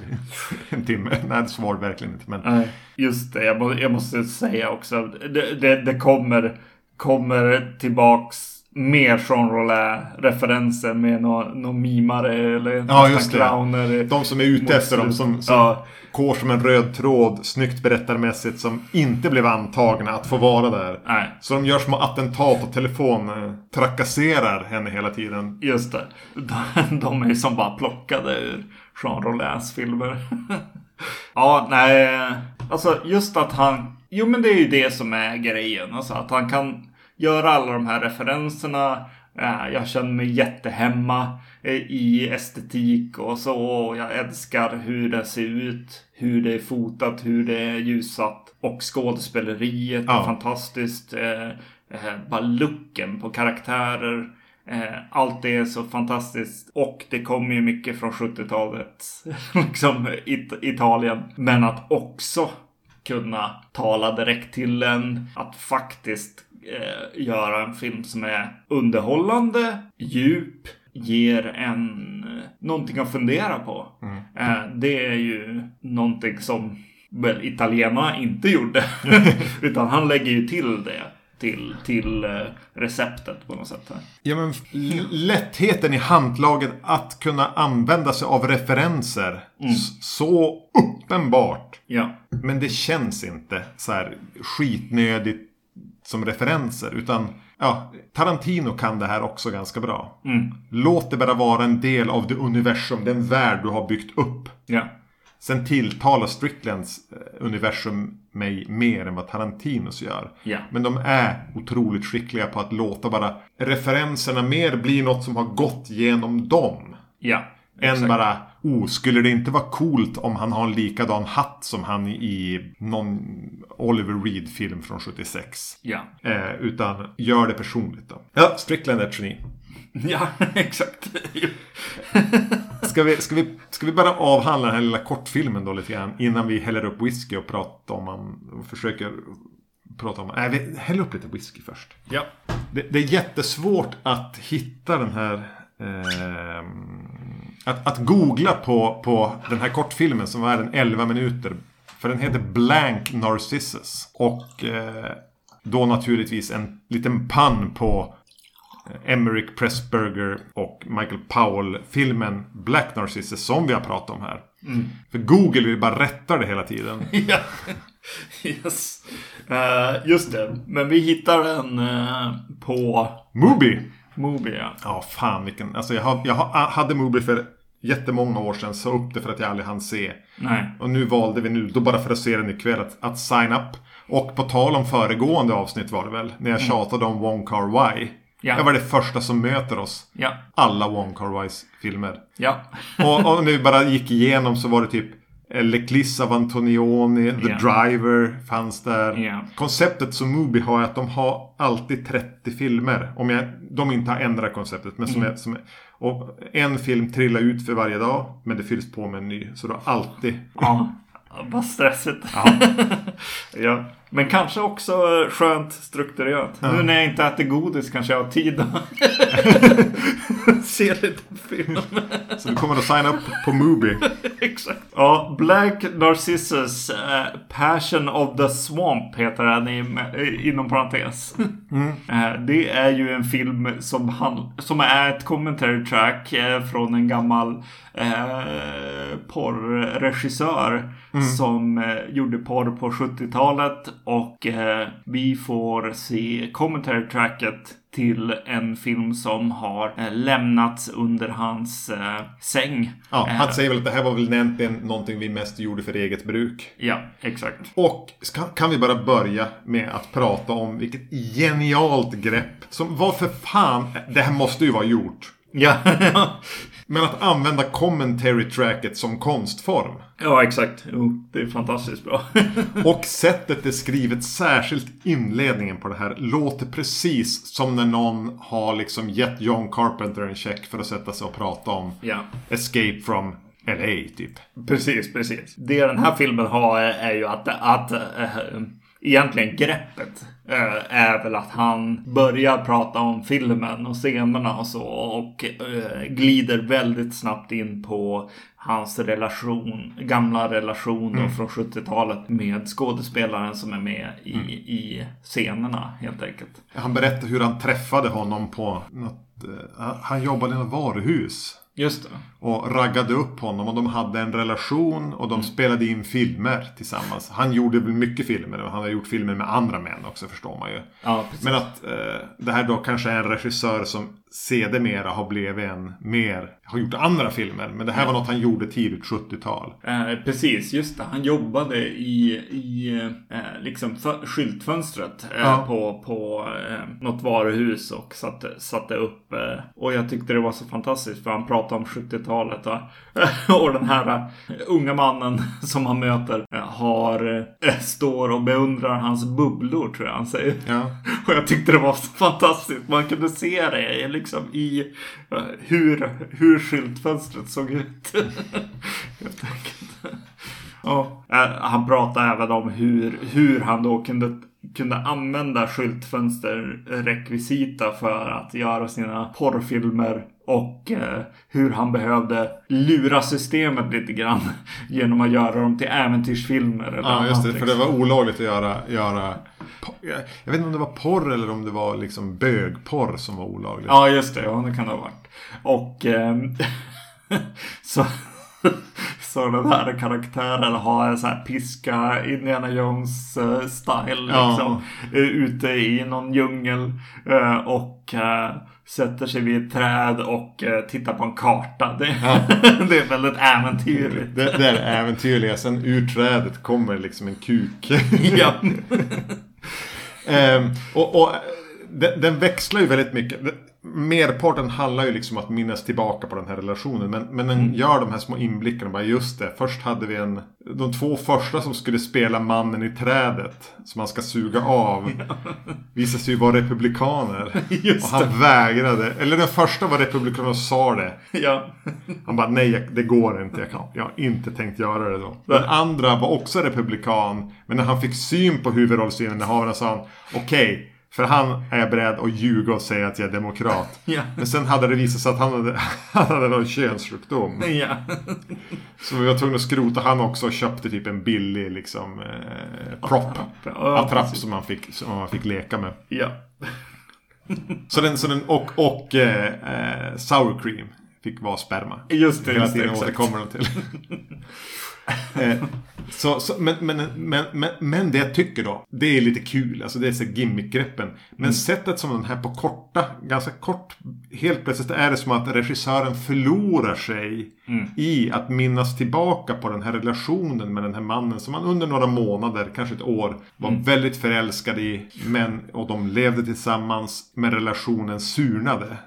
en timme. Nej, det var det verkligen inte. Men just det. Jag, må, jag måste säga också. Det, det, det kommer, kommer tillbaks mer Jean Rollin-referenser med någon nå mimare eller Ja, just det. clowner. De som är ute efter dem som, som Ja. går som en röd tråd, snyggt berättarmässigt, som inte blev antagna att få vara där. Nej, Så de gör små attentat och telefon, eh, trakasserar henne hela tiden. just det. De, de är ju som bara plockade ur Jean Rollins filmer. ja, nej. Alltså just att han... Jo, men det är ju det som är grejen. Alltså att han kan göra alla de här referenserna Eh, jag känner mig jättehemma eh, i estetik och så. Och jag älskar hur det ser ut, hur det är fotat, hur det är ljussatt. Och skådespeleriet Ja. är fantastiskt. Eh, bara looken på karaktärer. Allt det är så fantastiskt. Och det kommer ju mycket från 70-talet. liksom it- Italien. Men att också kunna tala direkt till en. Att faktiskt eh, göra en film som är underhållande, djup, ger en eh, någonting att fundera på. Eh, det är ju någonting som väl italienarna inte gjorde. Utan han lägger ju till det. Till, till eh, receptet på något sätt. Här. Ja, men lättheten i handlaget att kunna använda sig av referenser. S- så uppenbart. Ja. Men det känns inte så här skitnödigt som referenser. Utan ja, Tarantino kan det här också ganska bra. Mm. Låt det bara vara en del av det universum, den värld du har byggt upp. Ja. Sen tilltalar Stricklands eh, universum mig mer än vad Tarantinos gör. Ja. Men de är otroligt skickliga på att låta bara referenserna mer bli något som har gått genom dem. Ja. Än exakt. bara, oh, skulle det inte vara coolt om han har en likadan hatt som han i någon Oliver Reed-film från 76? Ja. Eh, utan gör det personligt då. Ja, Strickland är ett geni. Ja, exakt. Ska vi, ska, vi, ska vi bara avhandla den här lilla kortfilmen då lite grann innan vi häller upp whisky och pratar om och försöker prata om... Nej, vi häller upp lite whisky först. ja. Det, det är jättesvårt att hitta den här... ehm, att, att googla på, på den här kortfilmen som är en 11 minuter. För den heter Blank Narcissus. Och eh, då naturligtvis en liten pann på eh, Emmerich Pressburger och Michael Powell-filmen Black Narcissus som vi har pratat om här. För Google vill bara rätta det hela tiden. Ja. Yes. Eh, just det. Men vi hittar den eh, på Mubi! Mubi. Ja. Ja, fan vilken... Alltså jag, har, jag hade Mubi för jättemånga år sedan. Så upp det för att jag aldrig hann se. Nej. Och nu valde vi nu, då bara för att se den ikväll, att, att sign up. Och på tal om föregående avsnitt var det väl, när jag tjatade om Wong Kar Wai. Ja. Jag var det första som möter oss. Ja. Alla Wong Kar Wais filmer. Ja. Och, och när vi bara gick igenom så var det typ L'Eclisse av Antonioni, The Ja. Driver fanns där. Ja. Konceptet som Mubi har är att de har alltid 30 filmer. Om jag, de inte har ändrat konceptet. Men som Mm. är, som är, och en film trillar ut för varje dag. Men det fylls på med en ny. Så du har alltid... ja. Vad stressigt. Ja. ja. Men kanske också skönt strukturerat. Nu när jag inte äter godis kanske jag har tid att se lite film. Så du kommer att signa upp på Mubi. Exakt. Ja, Black Narcissus eh, Passion of the Swamp heter den i, eh, inom parentes. Eh, det är ju en film som, han, som är ett commentary track eh, från en gammal porrregissör som eh, gjorde porr på 70-talet och eh, vi får se commentary tracket till en film som har eh, lämnats under hans eh, säng. Ja, Eh, han säger väl att det här var väl egentligen någonting vi mest gjorde för eget bruk. Ja, exakt. Och ska, kan vi bara börja med att prata om vilket genialt grepp. Som var för fan, det här måste ju vara gjort. Ja, Men att använda commentary tracket som konstform. ja exakt. Jo, det är fantastiskt bra. Och sättet det är skrivet, särskilt inledningen på det här, låter precis som när någon har liksom gett John Carpenter en check för att sätta sig och prata om ja, Escape from LA, typ. precis, precis. Det den här filmen har är, ju att, att äh, egentligen greppet äh, är väl att han börjar prata om filmen och scenerna och så och äh, glider väldigt snabbt in på hans relation, gamla relation då från 70-talet med skådespelaren som är med i, i scenerna helt enkelt. Han berättar hur han träffade honom på något... eh, han jobbade i något varuhus. Just det. Och raggade upp honom och de hade en relation och de spelade in filmer tillsammans. Han gjorde väl mycket filmer och han har gjort filmer med andra män också förstår man ju. Ja. Men att eh, det här då kanske är en regissör som sedermera har blivit en mer, har gjort andra filmer. Men det här var något han gjorde tidigt 70-tal. Eh, precis, just det. Han jobbade i, i eh, liksom för, skyltfönstret eh, Ja. på, på eh, något varuhus och satte, satte upp. Eh, och jag tyckte det var så fantastiskt för han pratade om 70-talet. va. och den här eh, unga mannen som han möter eh, har, eh, står och beundrar hans bubblor tror jag han säger. Ja. Och jag tyckte det var så fantastiskt. Man kunde se det liksom i hur, hur skyltfönstret såg ut. Helt enkelt. Ja, han pratade även om hur, hur han då kunde, kunde använda skyltfönsterrekvisita för att göra sina porrfilmer. Och eh, hur han behövde lura systemet lite grann genom att göra dem till äventyrsfilmer. Eller Ja, just det. annat, För det liksom. var olagligt att göra, göra jag vet inte om det var porr eller om det var liksom bögporr som var olagligt. Ja, just det. Ja, det kan det ha varit. Och ehm, så, så den här karaktären har en så här piska Indiana Jones eh, style Ja. liksom. eh, Ute i någon djungel eh, och eh, sätter sig vid ett träd och eh, tittar på en karta. Det, det är väldigt äventyrligt. Det, det är äventyrliga. Sen ur trädet kommer liksom en kuk. ja. Ehm, och, och den, den växlar ju väldigt mycket. Merparten handlar ju liksom om att minnas tillbaka på den här relationen. Men, men den gör de här små inblickarna. Bara just det, först hade vi en... De två första som skulle spela mannen i trädet. Som man ska suga av. Visade sig ju vara republikaner. Just och han vägrade. Eller den första var republikan och sa det. ja. Han bara nej, det går inte. Jag, kan, jag har inte tänkt göra det då. Den andra var också republikan. Men när han fick syn på huvudrollsinnehavaren sa han okej. För han är beredd att ljuga och säga att jag är demokrat. Ja. Men sen hade det visat sig att han hade, han hade någon könssjukdom. ja. Så vi var tvungna att skrota han också och köpte typ en billig liksom eh, prop. Ja, Attrapp som man, fick, som man fick leka med. ja. Så den, så den, och och eh, eh, sour cream fick vara sperma. Just det, Hela just det, tiden återkommer de till. Eh, så, så, men, men, men, men, men det jag tycker då, det är lite kul. Alltså det är så gimmickgreppen. Men Mm. sättet som den här på korta, ganska kort, helt plötsligt är det som att regissören förlorar sig Mm. i att minnas tillbaka på den här relationen med den här mannen som man under några månader, kanske ett år, var Mm. väldigt förälskad i. Men, och de levde tillsammans, men relationen surnade.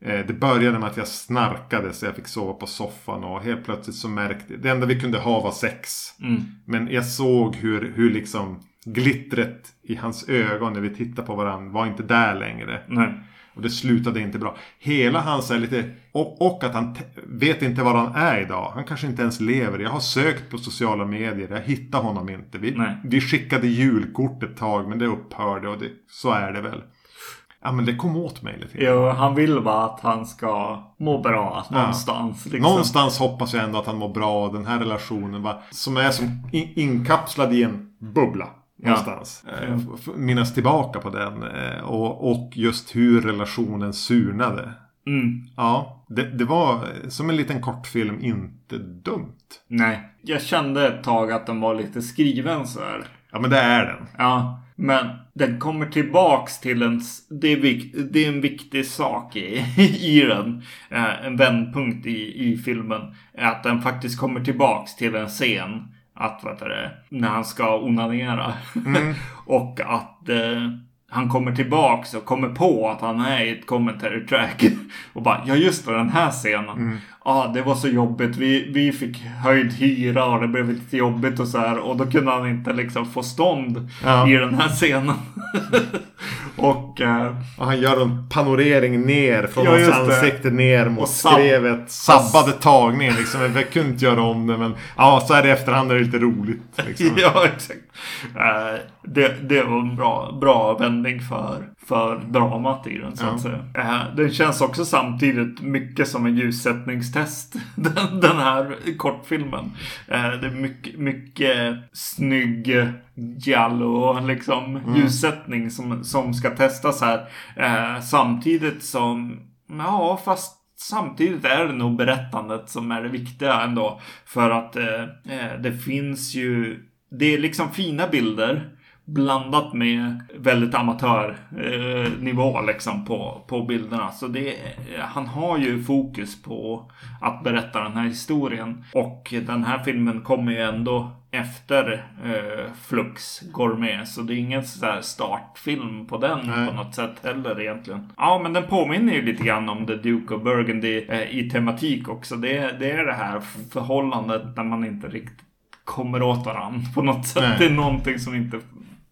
Eh, Det började med att jag snarkade så jag fick sova på soffan och helt plötsligt så märkte Det enda vi kunde ha var sex. Mm. Men jag såg hur, hur liksom glittret i hans ögon när vi tittade på varandra var inte där längre. Nej. Och det slutade inte bra. Hela hans är lite... Och, och att han vet inte var han är idag. Han kanske inte ens lever. Jag har sökt på sociala medier. Jag hittar honom inte. Vi, Nej. vi skickade julkort ett tag men det upphörde och det, så är det väl. Ja men det kom åt mig lite. Jo, han vill bara att han ska må bra någonstans. Liksom. Någonstans hoppas jag ändå att han mår bra. Den här relationen va, som är som in, inkapslad i en bubbla. Någonstans. Eh, f- f- minnas tillbaka på den. Eh, och, och just hur relationen surnade. Mm. Ja, det, det var eh, som en liten kortfilm inte dumt. Nej. Jag kände ett tag att den var lite skriven så här. Ja men det är den. Ja, men den kommer tillbaks till en... Det är, vik, det är en viktig sak i, i den. Eh, en vändpunkt i, i filmen. Är att den faktiskt kommer tillbaks till en scen. Att, vad det, när han ska onanera. och att eh, han kommer tillbaks och kommer på att han är i ett commentary track. och bara, ja just det, den här scenen. Ja, det var så jobbigt. Vi, vi fick höjd hyra och det blev lite jobbigt och så här. Och då kunde han inte liksom få stånd Ja. i den här scenen. och eh, Och han gör en panorering ner från Ja, hans ansikte ner mot skrevet. Sabbade tagning liksom. Jag kunde inte göra om det men ja, så här i efterhand är det lite roligt. Liksom. ja, exakt. Eh, det, det var en bra, bra vändning för, för dramat i den så att säga. Eh, den känns också samtidigt mycket som en ljussättningstest. Den, den här kortfilmen. Eh, det är mycket, mycket snygg giallo liksom ljussättning som, som ska testas här. Samtidigt som, ja fast samtidigt är det nog berättandet som är det viktiga ändå. För att eh det finns ju, det är liksom fina bilder blandat med väldigt amatörnivå eh, liksom på, på bilderna. Så det, han har ju fokus på att berätta den här historien. Och den här filmen kommer ju ändå efter eh, Flux Gourmet. Så det är ingen så här startfilm på den Nej. på något sätt heller egentligen. Ja, men den påminner ju lite grann om The Duke of Burgundy eh, i tematik också. Det, det är det här förhållandet där man inte riktigt kommer åt varandra på något sätt. Nej. Det är någonting som inte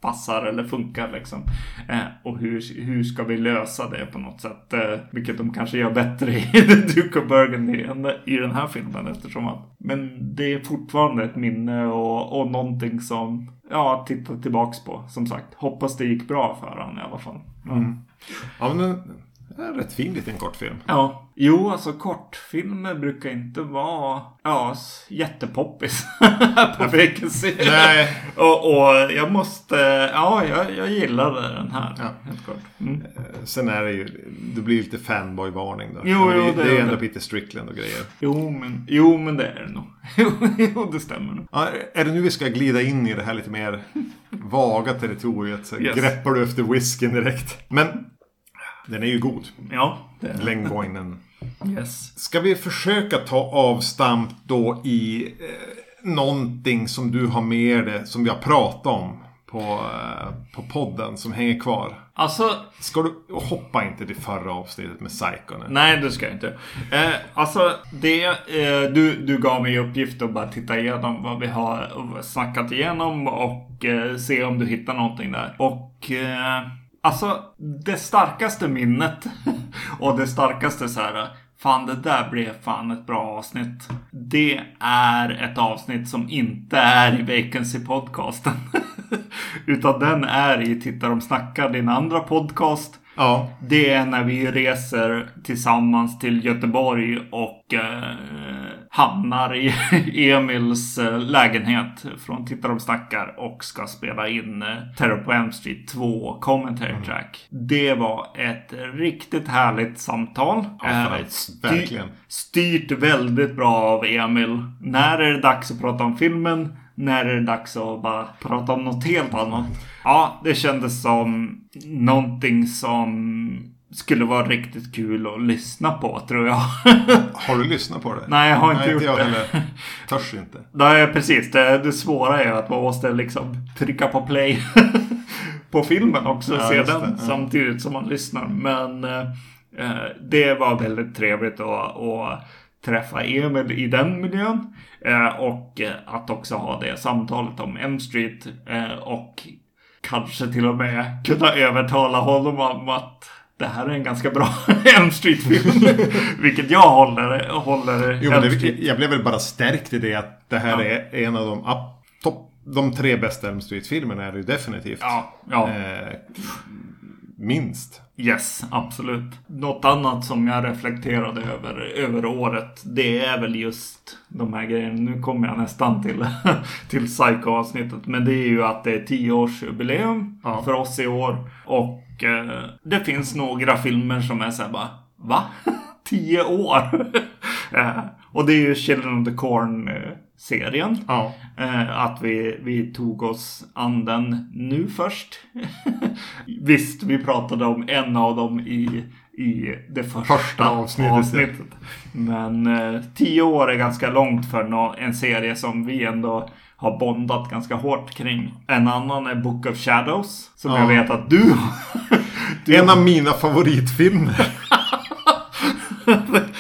passar eller funkar liksom. Eh, och hur, hur ska vi lösa det på något sätt? Eh, vilket de kanske gör bättre i The Duke of Burgundy än i den här filmen eftersom att men det är fortfarande ett minne och, och någonting som ja, titta tillbaks på. Som sagt, hoppas det gick bra för honom i alla fall. Mm. Ja, men en rätt fin liten kortfilm. Ja. Jo, alltså kortfilmer brukar inte vara ja, jättepoppis på vacancy. Nej. och, och jag måste, ja, jag, jag gillade den här. Ja. Helt kort. Mm. Eh, sen är det ju, det blir lite fanboy-varning då. Jo, jo, det, det är ändå Peter Strickland och grejer. Jo, men, jo, men det är det nog. jo, det stämmer nog. Ja, är det nu vi ska glida in i det här lite mer vaga territoriet? Så yes. Greppar du efter whiskyn direkt? Men den är ju god. Ja. Längdboinen. Yes. Ska vi försöka ta avstamp då i eh, någonting som du har med dig, som vi har pratat om på, eh, på podden som hänger kvar? Alltså... Ska du hoppa inte till förra avsnittet med Psycho nu? Nej, det ska jag inte. Eh, alltså, det... Eh, du, du gav mig uppgift att bara titta igenom vad vi har snackat igenom och eh, se om du hittar någonting där. Och... Eh, Alltså, det starkaste minnet och det starkaste så här. Fan, det där blev fan ett bra avsnitt. Det är ett avsnitt som inte är i Vacancy-podcasten. Utan den är i Titta de snackar, din andra podcast. Ja. Det är när vi reser tillsammans till Göteborg och eh, hamnar i Emils eh, lägenhet från Titta de snackar och ska spela in eh, Terror på Elm Street 2 commentary mm. track. Det var ett riktigt härligt samtal. Ja, eh, verkligen. Styrt väldigt bra av Emil. När är det dags att prata om filmen? När är det dags att bara prata om något helt annat? Ja, det kändes som någonting som skulle vara riktigt kul att lyssna på tror jag. har du lyssnat på det? Nej, jag har inte Nej, gjort inte jag det. Heller. Törs inte. Nej, precis. Det, det svåra är att man måste liksom trycka på play på filmen också. Ja, se den det. samtidigt som man lyssnar. Men eh, det var väldigt trevligt att, att träffa Emil i den miljön. Eh, och att också ha det samtalet om M Street. Eh, och kanske till och med kunna övertala honom om att det här är en ganska bra Elm Street-film. Vilket jag håller. håller jo, men det, jag blev väl bara stärkt i det att det här ja. är en av de topp de tre bästa Elm Street-filmerna är det ju definitivt. Ja, ja. Eh, minst. Yes, absolut. Något annat som jag reflekterade över över året. Det är väl just de här grejerna. Nu kommer jag nästan till, till Psycho-avsnittet. Men det är ju att det är tioårsjubileum ja. för oss i år. Och eh, det finns några filmer som är såhär bara, va? Tio år? eh, och det är ju Children of the Corn serien. Ja. Eh, att vi, vi tog oss an den nu först. Visst, vi pratade om en av dem i, i det första, första avsnittet. avsnittet. Men eh, tio år är ganska långt för no en serie som vi ändå har bondat ganska hårt kring. En annan är Book of Shadows. Som ja. jag vet att du, du En av mina favoritfilmer.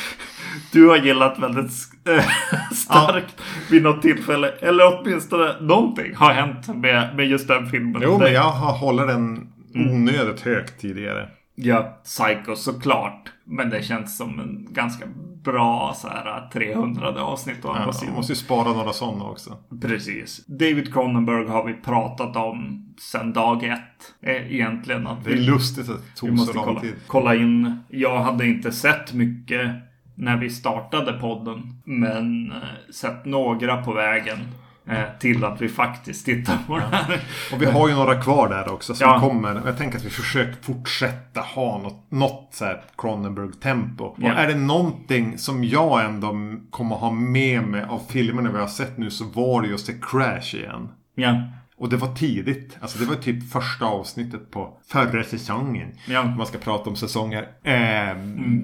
du har gillat väldigt äh, starkt ja. vid något tillfälle. Eller åtminstone någonting har hänt med, med just den filmen. Jo, men jag har hållit den mm. onödigt högt tidigare. Ja, Psycho såklart. Men det känns som en ganska bra så här 300 avsnitt å andra ja, sidan. måste ju spara några sådana också. Precis. David Cronenberg har vi pratat om sedan dag ett. Eh, egentligen. Att det är vi, lustigt att det tog så lång kolla, tid. Kolla in. Jag hade inte sett mycket när vi startade podden. Men eh, sett några på vägen. Eh, till att vi faktiskt tittar på det här. Och vi har ju några kvar där också som Ja. kommer. Jag tänker att vi försöker fortsätta ha något, något så här Cronenberg-tempo. Ja. Är det någonting som jag ändå kommer ha med mig av filmerna vi har sett nu så var det just The Crash igen. Ja. Och det var tidigt. Alltså det var typ första avsnittet på förra säsongen. Ja. Man ska prata om säsonger. Eh,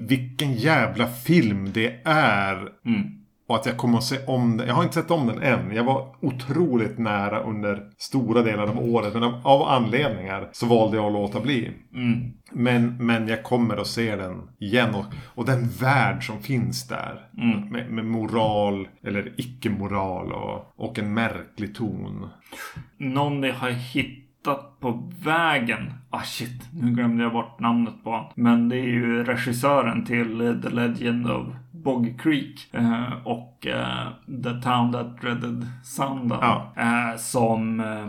Vilken jävla film det är. Mm. Och att jag kommer att se om den. Jag har inte sett om den än. Jag var otroligt nära under stora delar av året. Men av, anledningar så valde jag att låta bli. Mm. Men, men jag kommer att se den igen. Och, och den värld som finns där. Mm. Med, med moral eller icke-moral och, och en märklig ton. Någon har hittat på vägen. Ah shit, nu glömde jag bort namnet på honom. Men det är ju regissören till The Legend of Bog Creek. Eh, och eh, The Town That Dreaded Sundown. Ja. Eh, som eh,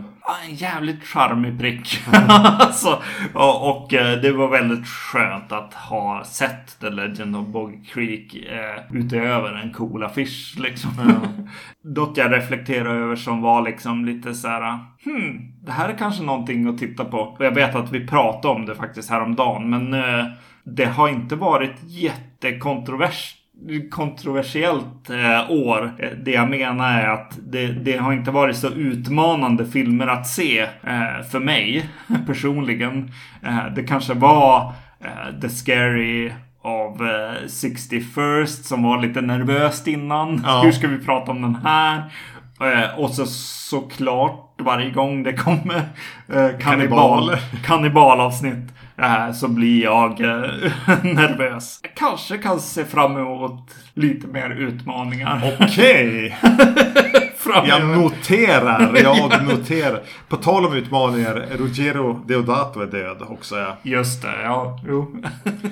en jävligt charmig prick. alltså, och och eh, det var väldigt skönt att ha sett The Legend of Bog Creek eh, utöver en cool affisch liksom. Något jag reflekterar över som var liksom lite så här. Hmm, det här är kanske någonting att titta på. Och jag vet att vi pratade om det faktiskt häromdagen. Men det har inte varit jättekontrovers kontroversiellt eh, år. Eh, Det jag menar är att det, det har inte varit så utmanande filmer att se eh, för mig personligen. Eh, det kanske var eh, The Scary av eh, 61st som var lite nervöst innan. Ja. Hur ska vi prata om den här? Eh, och så såklart varje gång det kommer eh, kannibal, kannibalavsnitt eh, så blir jag eh, nervös. Jag kanske kan se fram emot lite mer utmaningar Okej! framöver. Jag noterar, jag noterar. På tal om utmaningar, Ruggero Deodato är död också. Ja. Just det, ja. Jo.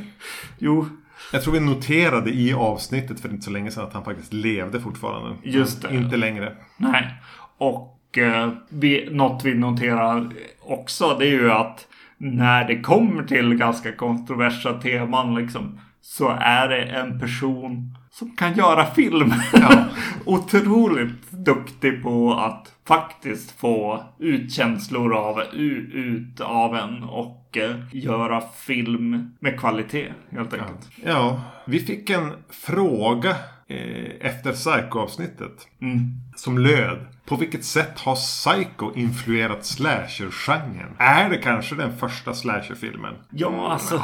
jo, Jag tror vi noterade i avsnittet för inte så länge sedan att han faktiskt levde fortfarande. Just det. Inte längre. nej. Och eh, vi, något vi noterar också det är ju att när det kommer till ganska kontroversiella teman liksom så är det en person som kan göra film. Ja. Otroligt duktig på att faktiskt få ut känslor av, ut av en och eh, göra film med kvalitet helt enkelt. Ja, vi fick en fråga efter Psycho-avsnittet. Mm. Som löd. På vilket sätt har Psycho influerat slasher-genren? Är det kanske den första slasher-filmen? Ja, alltså.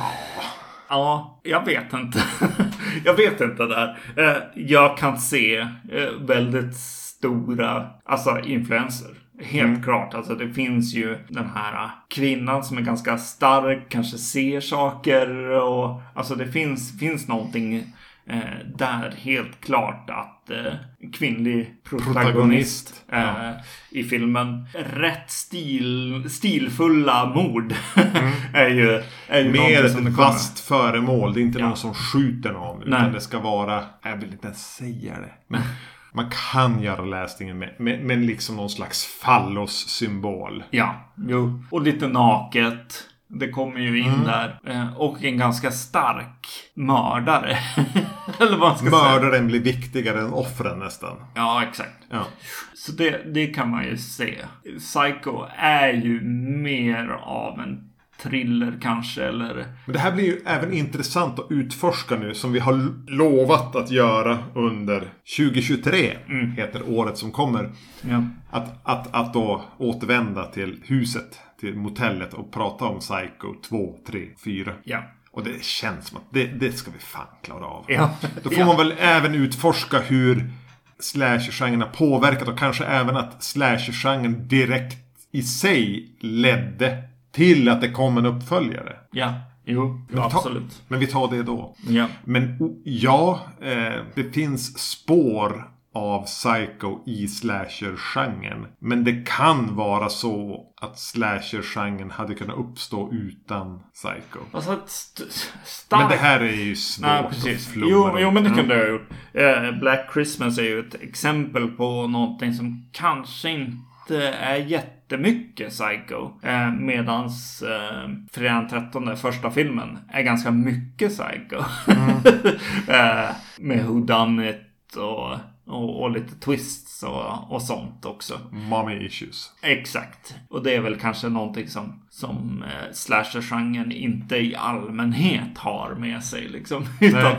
Ja, jag vet inte. jag vet inte där. Eh, Jag kan se eh, väldigt stora, alltså influenser. Helt klart. Alltså det finns ju den här eh, kvinnan som är ganska stark, kanske ser saker och alltså det finns, finns någonting eh, där helt klart att eh, kvinnlig protagonist, Protagonist, eh, i filmen. Rätt stil, stilfulla mord är ju, är ju Mer ett vasst föremål. Det är inte Ja. någon som skjuter någon. Utan Nej. det ska vara... Jag vill inte ens säga det. Men man kan göra läsningen med, med, med liksom någon slags fallos-symbol. Ja, jo. Och lite naket. Det kommer ju in Mm. där. Eh, Och en ganska stark mördare. Eller vad man ska säga. Mördaren blir viktigare än offren nästan. Ja, exakt. Ja. Så det, det kan man ju se. Psycho är ju mer av en thriller kanske, eller... Men det här blir ju även intressant att utforska nu som vi har lovat att göra under 2023. Mm. Heter året som kommer. Ja. Att, att, att då återvända till huset, till motellet och prata om Psycho 2, 3, 4. Ja. Och det känns som att det, det ska vi fan klara av. Ja. Då får man väl även utforska hur slasher-genren har påverkat och kanske även att slasher-genren direkt i sig ledde till att det kom en uppföljare. Ja. Jo, Vi tar- absolut. Men vi tar det då. Ja. Men ja, eh, det finns spår av Psycho i slasher-genren. Men det kan vara så att slasher-genren hade kunnat uppstå utan Psycho. Alltså ett st- starkt... Men det här är ju svårt Nej, att precis. flumma Jo, jo, men det Mm. kunde jag ha gjort. Eh, Black Christmas är ju ett exempel på någonting som kanske inte är jättemycket psycho. Eh, medans eh, Fredagen 13, första filmen, är ganska mycket psycho. Mm. eh, med whodunit och Och, och lite twists och, och sånt också. Mommy issues. Exakt. Och det är väl kanske någonting som, som eh, slasher-genren inte i allmänhet har med sig liksom. Utan,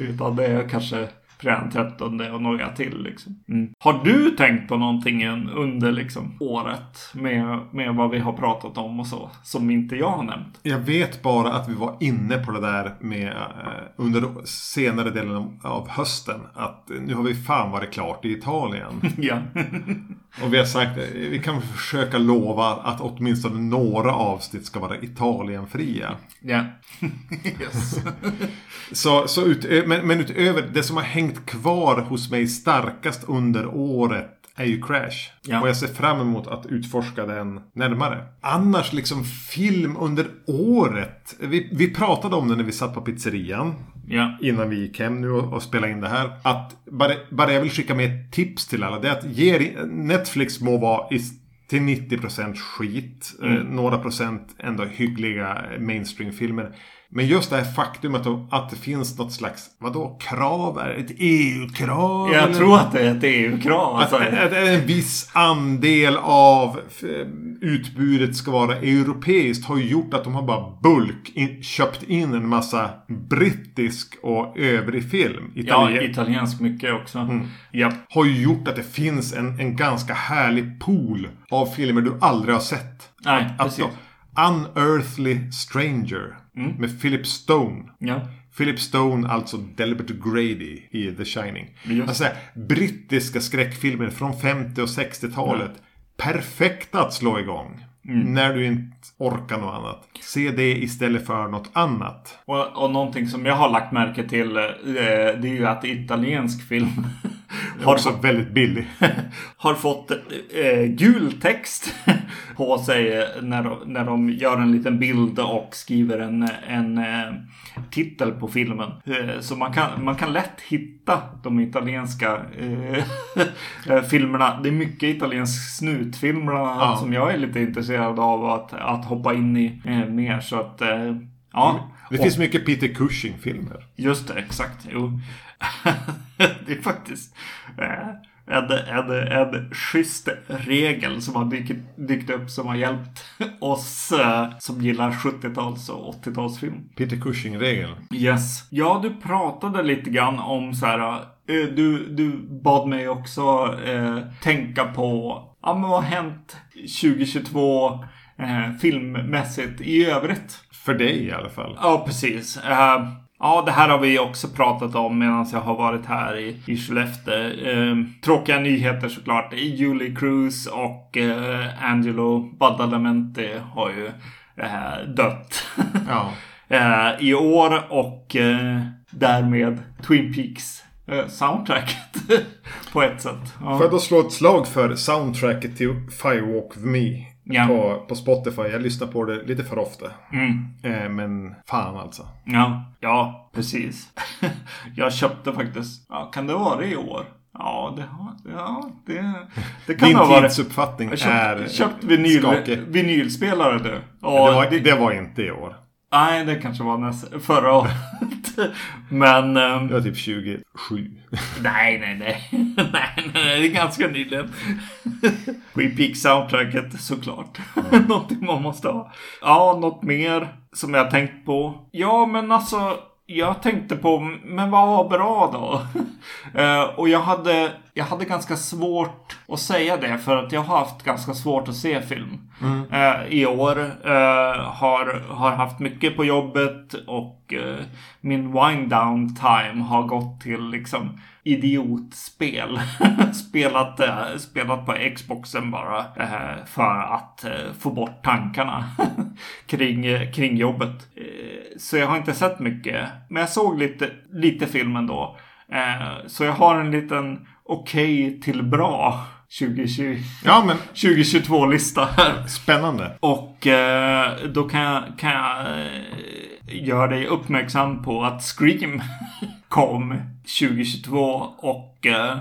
utan det är kanske Fredagen 13 och några till liksom. Mm. Har du tänkt på någonting under liksom året med, med vad vi har pratat om och så? Som inte jag har nämnt? Jag vet bara att vi var inne på det där med eh, under senare delen av hösten. Att nu har vi fan varit klart i Italien. ja. Och vi har sagt vi kan försöka lova att åtminstone några avsnitt ska vara Italienfria. Ja. yes. så, så ut, men, men utöver det som har hängt kvar hos mig starkast under året är ju Crash. Ja. Och jag ser fram emot att utforska den närmare. Annars liksom film under året. Vi, vi pratade om det när vi satt på pizzerian. Ja. Innan vi gick hem nu och, och spelade in det här. Att bara, bara jag vill skicka med ett tips till alla. Det är att ge Netflix må vara i, till 90% skit. Mm. Eh, några procent ändå hyggliga mainstream-filmer. Men just det här faktumet att det finns något slags, vadå, krav? Är ett EU-krav? Jag eller? tror att det är ett EU-krav. Att, Alltså. att en viss andel av eh, utbudet ska vara europeiskt har gjort att de har bara bulk in, köpt in en massa brittisk och övrig film. Ja, Italien, italiensk mycket också. Mm. Ja. har ju gjort att det finns en, en ganska härlig pool av filmer du aldrig har sett. Nej, Att precis. då, Unearthly Stranger Mm. med Philip Stone. Ja. Philip Stone, alltså Delbert Grady i The Shining. Just. Alltså, brittiska skräckfilmer från 50 och 60-talet. Perfekta att slå igång. Mm. När du inte orkar något annat. Se det istället för något annat. Och, och någonting som jag har lagt märke till eh, det är ju att italiensk film har, också väldigt billig. har fått eh, gul text på sig eh, när de, när de gör en liten bild och skriver en, en eh, titel på filmen. Eh, så man kan, man kan lätt hitta de italienska eh, filmerna. Det är mycket italiensk snutfilm bland annat Ja. som jag är lite intresserad av att, att hoppa in i eh, mer. Så att, eh, ja. Det Och- finns mycket Peter Cushing-filmer. Just det, exakt. Jo. det är faktiskt eh, en, en, en schysst regel som har dykt, dykt upp som har hjälpt oss eh, som gillar 70-tals och 80-talsfilm. Peter Cushing-regeln. Yes. Ja, du pratade lite grann om så här. eh, Du, du bad mig också eh, tänka på, ja men vad har hänt 2022 eh, filmmässigt i övrigt? För dig i alla fall. Ja, precis. Eh, ja, det här har vi också pratat om medan jag har varit här i, i Skellefteå. Eh, tråkiga nyheter såklart. Julie Cruz och eh, Angelo Badalamenti har ju dött Ja. eh, i år och eh, därmed Twin Peaks soundtracket på ett sätt. Ja. Får jag då slå ett slag för soundtracket till Firewalk with Me? Ja. På, på Spotify. Jag lyssnar på det lite för ofta. Mm. Eh, men fan alltså. Ja, ja, precis. jag köpte faktiskt, ja, kan det vara i år? Ja, det, har- ja, det, det kan Din ha varit. tidsuppfattning Jag är köpt, vinyl, skakig. vinylspelare du. Det var, det, det var inte i år. Nej, det kanske var förra året. Men... ehm, Det var typ 27. Nej, nej, nej. nej, nej, det är ganska nyligen. Twin Peaks soundtracket såklart. Någonting man måste ha. Ja, något mer som jag tänkt på. Ja, men alltså. Jag tänkte på, men vad var bra då? Eh, och jag hade, jag hade ganska svårt att säga det för att jag har haft ganska svårt att se film. Eh, I år. Eh, har, har haft mycket på jobbet och min wind down time har gått till liksom idiotspel. spelat, eh, spelat på Xboxen bara eh, för att eh, få bort tankarna kring, kring jobbet. Så jag har inte sett mycket. Men jag såg lite, lite film ändå. Så jag har en liten okej till bra 2020, Ja, men 2022-lista här. spännande. Och då kan jag, kan jag eh, göra dig uppmärksam på att Scream kom 2022 och eh,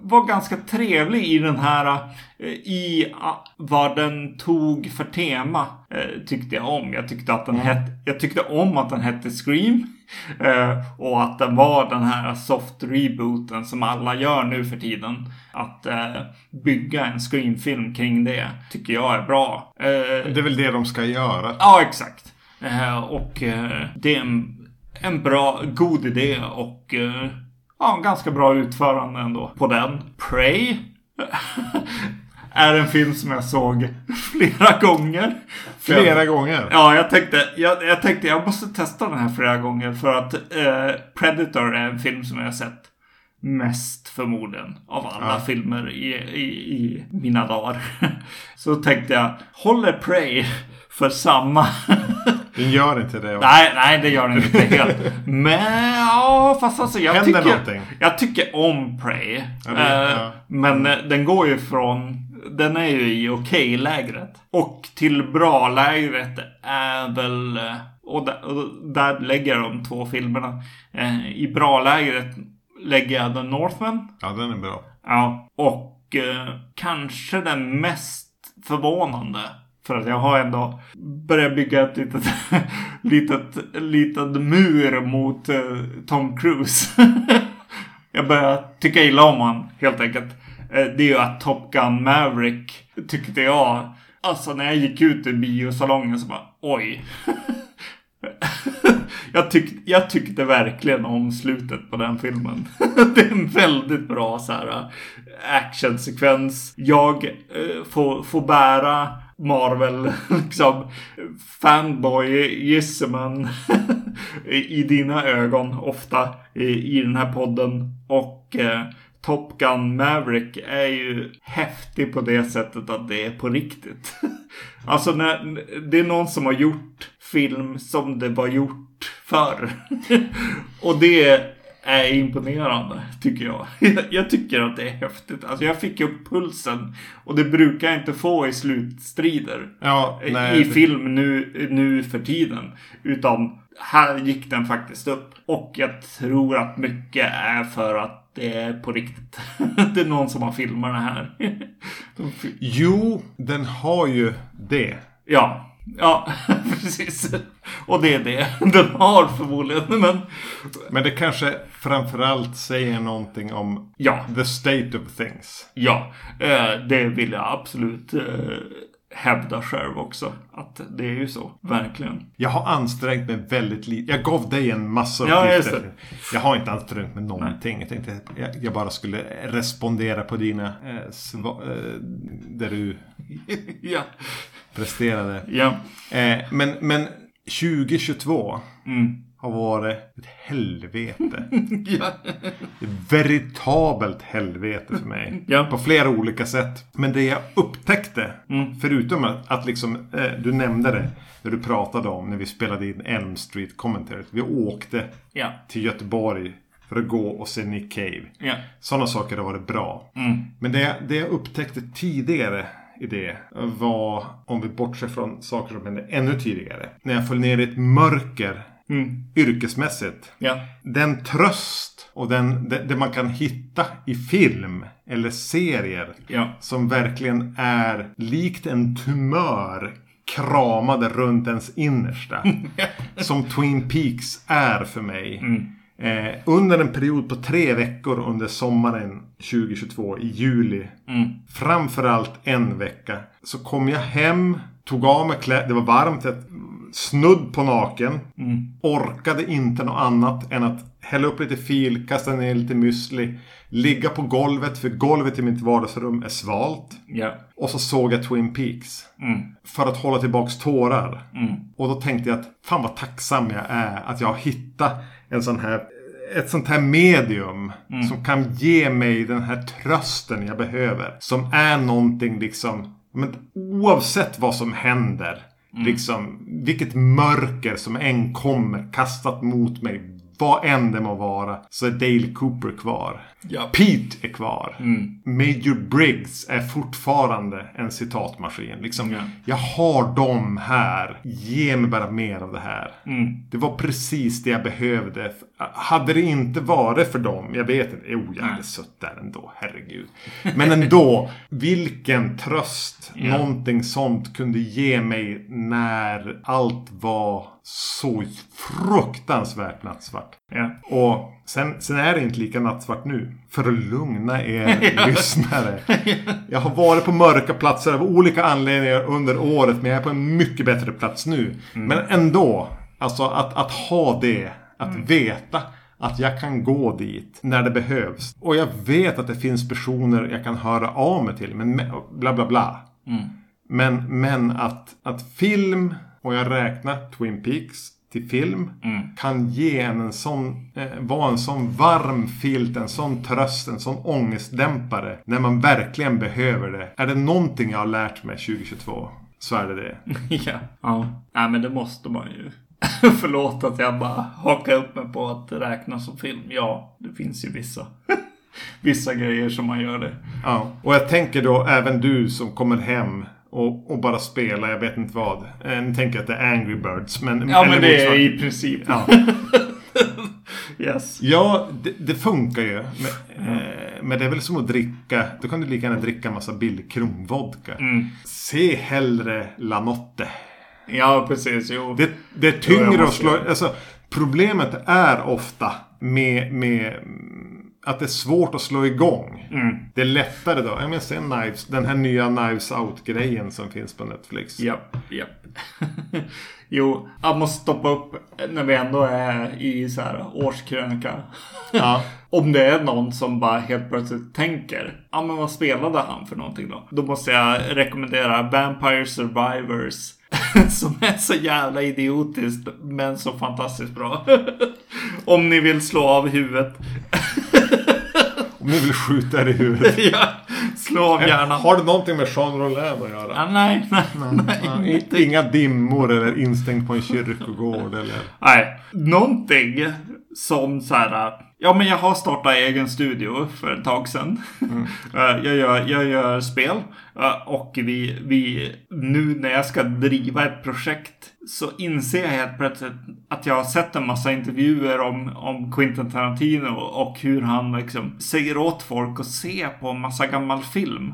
var ganska trevlig i den här, eh, i ah, vad den tog för tema, eh, tyckte jag om. Jag tyckte att den hette, jag tyckte om att den hette Scream. Eh, och att den var den här soft rebooten som alla gör nu för tiden. Att eh, bygga en screenfilm kring det tycker jag är bra. Eh, Det är väl det de ska göra. Ja, exakt. Eh, och eh, det är en, en bra, god idé och eh, ja, en ganska bra utförande ändå på den. Prey är en film som jag såg flera gånger. Flera gånger. Ja, jag tänkte jag, jag tänkte jag måste testa den här flera gånger för att eh, Predator är en film som jag har sett mest förmodligen av alla Ja. filmer i, i, i mina dagar. Så tänkte jag, håller Prey för samma Den gör inte det. Nej, nej det gör den inte helt. Men ja, fast alltså jag Händer tycker, någonting? jag tycker om Prey. Ja, det- Eh, ja. Men eh, den går ju från, den är ju i okej-lägret. Och till bra-lägret är väl, eh, och där, och där lägger jag de två filmerna. Eh, I bra-lägret lägger jag The Northman. Ja, den är bra. Ja, och eh, kanske den mest förvånande. För att jag har ändå börjat bygga ett litet, litet, litet mur mot eh, Tom Cruise. jag börjar tycka illa om honom helt enkelt. Eh, det är ju att Top Gun Maverick tyckte jag. Alltså när jag gick ut ur biosalongen så bara oj. jag, tyck, jag tyckte verkligen om slutet på den filmen. det är en väldigt bra så här eh, actionsekvens. Jag eh, får, får bära Marvel, liksom fanboy-gisseman i, i dina ögon ofta i, i den här podden. Och eh, Top Gun Maverick är ju häftig på det sättet att det är på riktigt. alltså när, det är någon som har gjort film som det var gjort förr. och det är imponerande, tycker jag. jag tycker att det är häftigt. Alltså jag fick upp pulsen. Och det brukar jag inte få i slutstrider. Ja, I nej. film nu, nu för tiden. Utan här gick den faktiskt upp. Och jag tror att mycket är för att det är på riktigt. det är någon som har filmat det här. De Jo, den har ju det. ja, ja, precis. Och det är det den har förmodligen. Men Men det kanske framförallt säger någonting om ja, the state of things. ja. eh, Det vill jag absolut eh, hävda själv också. Att det är ju så. Verkligen. Jag har ansträngt mig väldigt lite. Jag gav dig en massa Ja, uppgifter. Jag har inte ansträngt mig någonting. Jag tänkte att jag, jag bara skulle respondera på dina eh, sva- eh, där du ja. Presterade. Ja. Eh, men, men 2022 Mm. har varit ett helvete. ja. Ett veritabelt helvete för mig. Ja. På flera olika sätt. Men det jag upptäckte, Mm. förutom att, att liksom, eh, du nämnde det, när du pratade om när vi spelade in Elm Street Commentary. Vi åkte Ja. till Göteborg för att gå och se Nick Cave. Ja. Sådana saker har varit bra. Mm. Men det, det jag upptäckte tidigare i det var, om vi bortser från saker som hände ännu tidigare. När jag föll ner i ett mörker Mm. yrkesmässigt. Ja. Den tröst och den, det, det man kan hitta i film eller serier Ja. som verkligen är likt en tumör kramade runt ens innersta. som Twin Peaks är för mig. Eh, under en period på tre veckor under sommaren 2022 i juli. Mm. Framförallt en vecka. Så kom jag hem, tog av mig kläder. Det var varmt. Jag snudd på naken. Orkade inte något annat än att hälla upp lite fil, kasta ner lite müsli. Ligga på golvet, för golvet i mitt vardagsrum är svalt. Ja. Och så såg jag Twin Peaks. Mm. För att hålla tillbaks tårar. Mm. Och då tänkte jag att fan vad tacksam jag är att jag har hittat en sån här ett sånt här medium som kan ge mig den här trösten jag behöver. Som är någonting liksom, men oavsett vad som händer. Liksom, vilket mörker som än kommer kastat mot mig. Vad än det må vara. Så är Dale Cooper kvar. Ja. Pete är kvar. Mm. Major Briggs är fortfarande en citatmaskin. Liksom, Ja. Jag har dem här. Ge mig bara mer av det här. Mm. Det var precis det jag behövde. Hade det inte varit för dem, jag vet inte, jo jag hade suttit där ändå, herregud. Men ändå, vilken tröst Ja. någonting sånt kunde ge mig när allt var så fruktansvärt nattsvart. Ja. Och sen, sen är det inte lika nattsvart nu. För att lugna er lyssnare. Jag har varit på mörka platser av olika anledningar under året. Men jag är på en mycket bättre plats nu. Men ändå. Alltså att, att ha det. Att veta att jag kan gå dit när det behövs. Och jag vet att det finns personer jag kan höra av mig till. Men bla bla bla. Men, men att, att film, och jag räknar Twin Peaks till film, kan ge en en sån, eh, vara en sån varm filt, en sån tröst, en sån ångestdämpare när man verkligen behöver det. Är det någonting jag har lärt mig 2022 så är det det. Ja. ja. Nej men det måste man ju. Förlåt att jag bara hakar upp mig på att det räknas som film. Ja, det finns ju vissa. vissa grejer som man gör det. Ja. Och jag tänker då även du som kommer hem och, och bara spelar, jag vet inte vad. Eh, Ni tänker att det är Angry Birds. Men, Ja men det är i princip. Ja. Yes. Ja, det, det funkar ju. Men, eh, men det är väl som att dricka. Då kan du lika gärna dricka en massa billig krumvodka. Se hellre Lanotte. Ja precis, jo. Det, det är tyngre att slå... Alltså, problemet är ofta med, med att det är svårt att slå igång. Mm. Det är lättare då. Jag menar, se Knives, den här nya Knives Out-grejen som finns på Netflix. Japp, japp. jo, jag måste stoppa upp när vi ändå är i så här årskrönika. Ja. Om det är någon som bara helt plötsligt tänker, ja men vad spelade han för någonting då? Då måste jag rekommendera Vampire Survivors. som är så jävla idiotiskt men så fantastiskt bra. Om ni vill slå av huvudet. Om ni vill skjuta er i huvudet. ja, slå av hjärnan. Har det någonting med Jean Rollin att göra? Ja, nej, nej, nej. Ja, inte Inga dimmor eller instängd på en kyrkogård eller... Nej, någonting som så här. Ja, men jag har startat egen studio för ett tag sedan. Eh, jag, gör, jag gör spel. eh, Och vi, vi, nu när jag ska driva ett projekt så inser jag helt plötsligt att jag har sett en massa intervjuer om, om Quentin Tarantino och hur han liksom säger åt folk att se på en massa gammal film.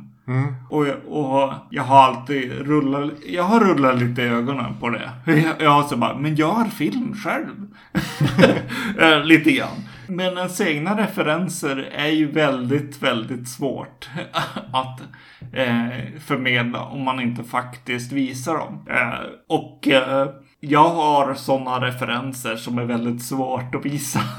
Och, jag- och jag har alltid rullat, jag har rullat lite i ögonen på det. Jag, jag har så bara, men gör film själv. Eh, lite grann. Men ens egna referenser är ju väldigt, väldigt svårt att eh, förmedla om man inte faktiskt visar dem. Eh, och eh, jag har sådana referenser som är väldigt svårt att visa.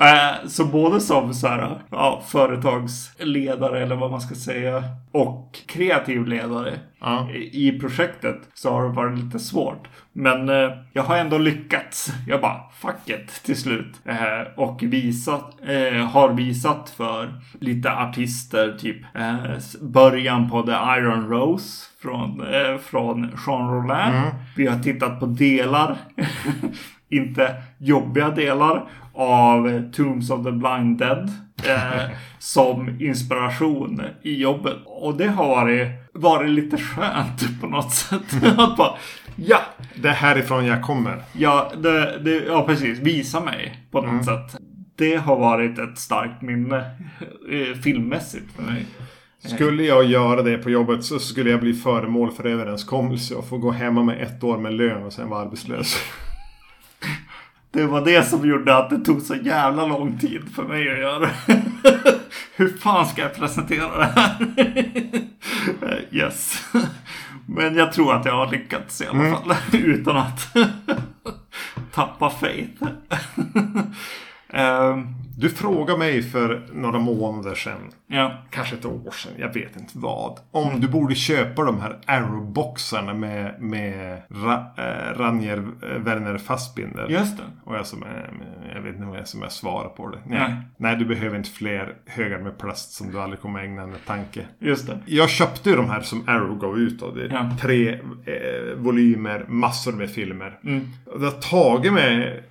Eh, Så både som så här, ja, företagsledare eller vad man ska säga och kreativ ledare Ja. i i projektet så har det varit lite svårt. Men eh, jag har ändå lyckats. Jag bara fuck it till slut. Eh, och visat, eh, har visat för lite artister typ eh, början på The Iron Rose från, eh, från Jean Rollin. Vi har tittat på delar, inte jobbiga delar av Tombs of the Blind Dead. Eh, som inspiration i jobbet. Och det har varit, varit lite skönt på något sätt. Att bara, ja, Det är härifrån jag kommer. ja, det, det, ja, precis. Visa mig på något sätt. Det har varit ett starkt minne eh, filmmässigt för mig. Skulle jag göra det på jobbet så skulle jag bli föremål för överenskommelse och få gå hemma med ett år med lön och sen vara arbetslös. Det var det som gjorde att det tog så jävla lång tid för mig att göra. Hur fan ska jag presentera det här? yes. Men jag tror att jag har lyckats i alla fall. Utan att tappa faith. Ehm, Du frågade mig för några månader sedan, ja. kanske ett år sedan, jag vet inte vad. Om du borde köpa de här Arrow-boxarna med, med Ra, äh, Ranier eh, Werner Fassbinder. Just det. Och jag som jag vet inte vad jag som jag svarar på det. Nej. Nej. Nej, du behöver inte fler högar med plast som du aldrig kommer ägna en tanke. Just det. Jag köpte ju de här som Arrow gav ut. Då. Det är Ja. Tre eh, volymer, massor med filmer. Mm. Det har tagit mig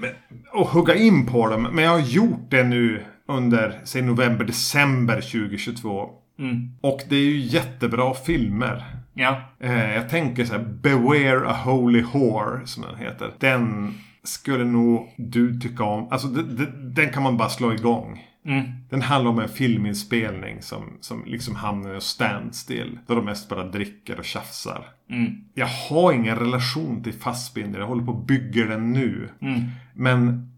med att hugga in på dem. Men jag har gjort det nu under, säg november, december 2022. Mm. Och det är ju jättebra filmer. Ja. Eh, jag tänker så här, Beware a Holy Whore, som den heter. Den skulle nog du tycka om. Alltså den kan man bara slå igång. Mm. Den handlar om en filminspelning som, som liksom hamnar i standstill. Där de mest bara dricker och tjafsar. Mm. Jag har ingen relation till Fassbinder. Jag håller på att bygga den nu. Mm. Men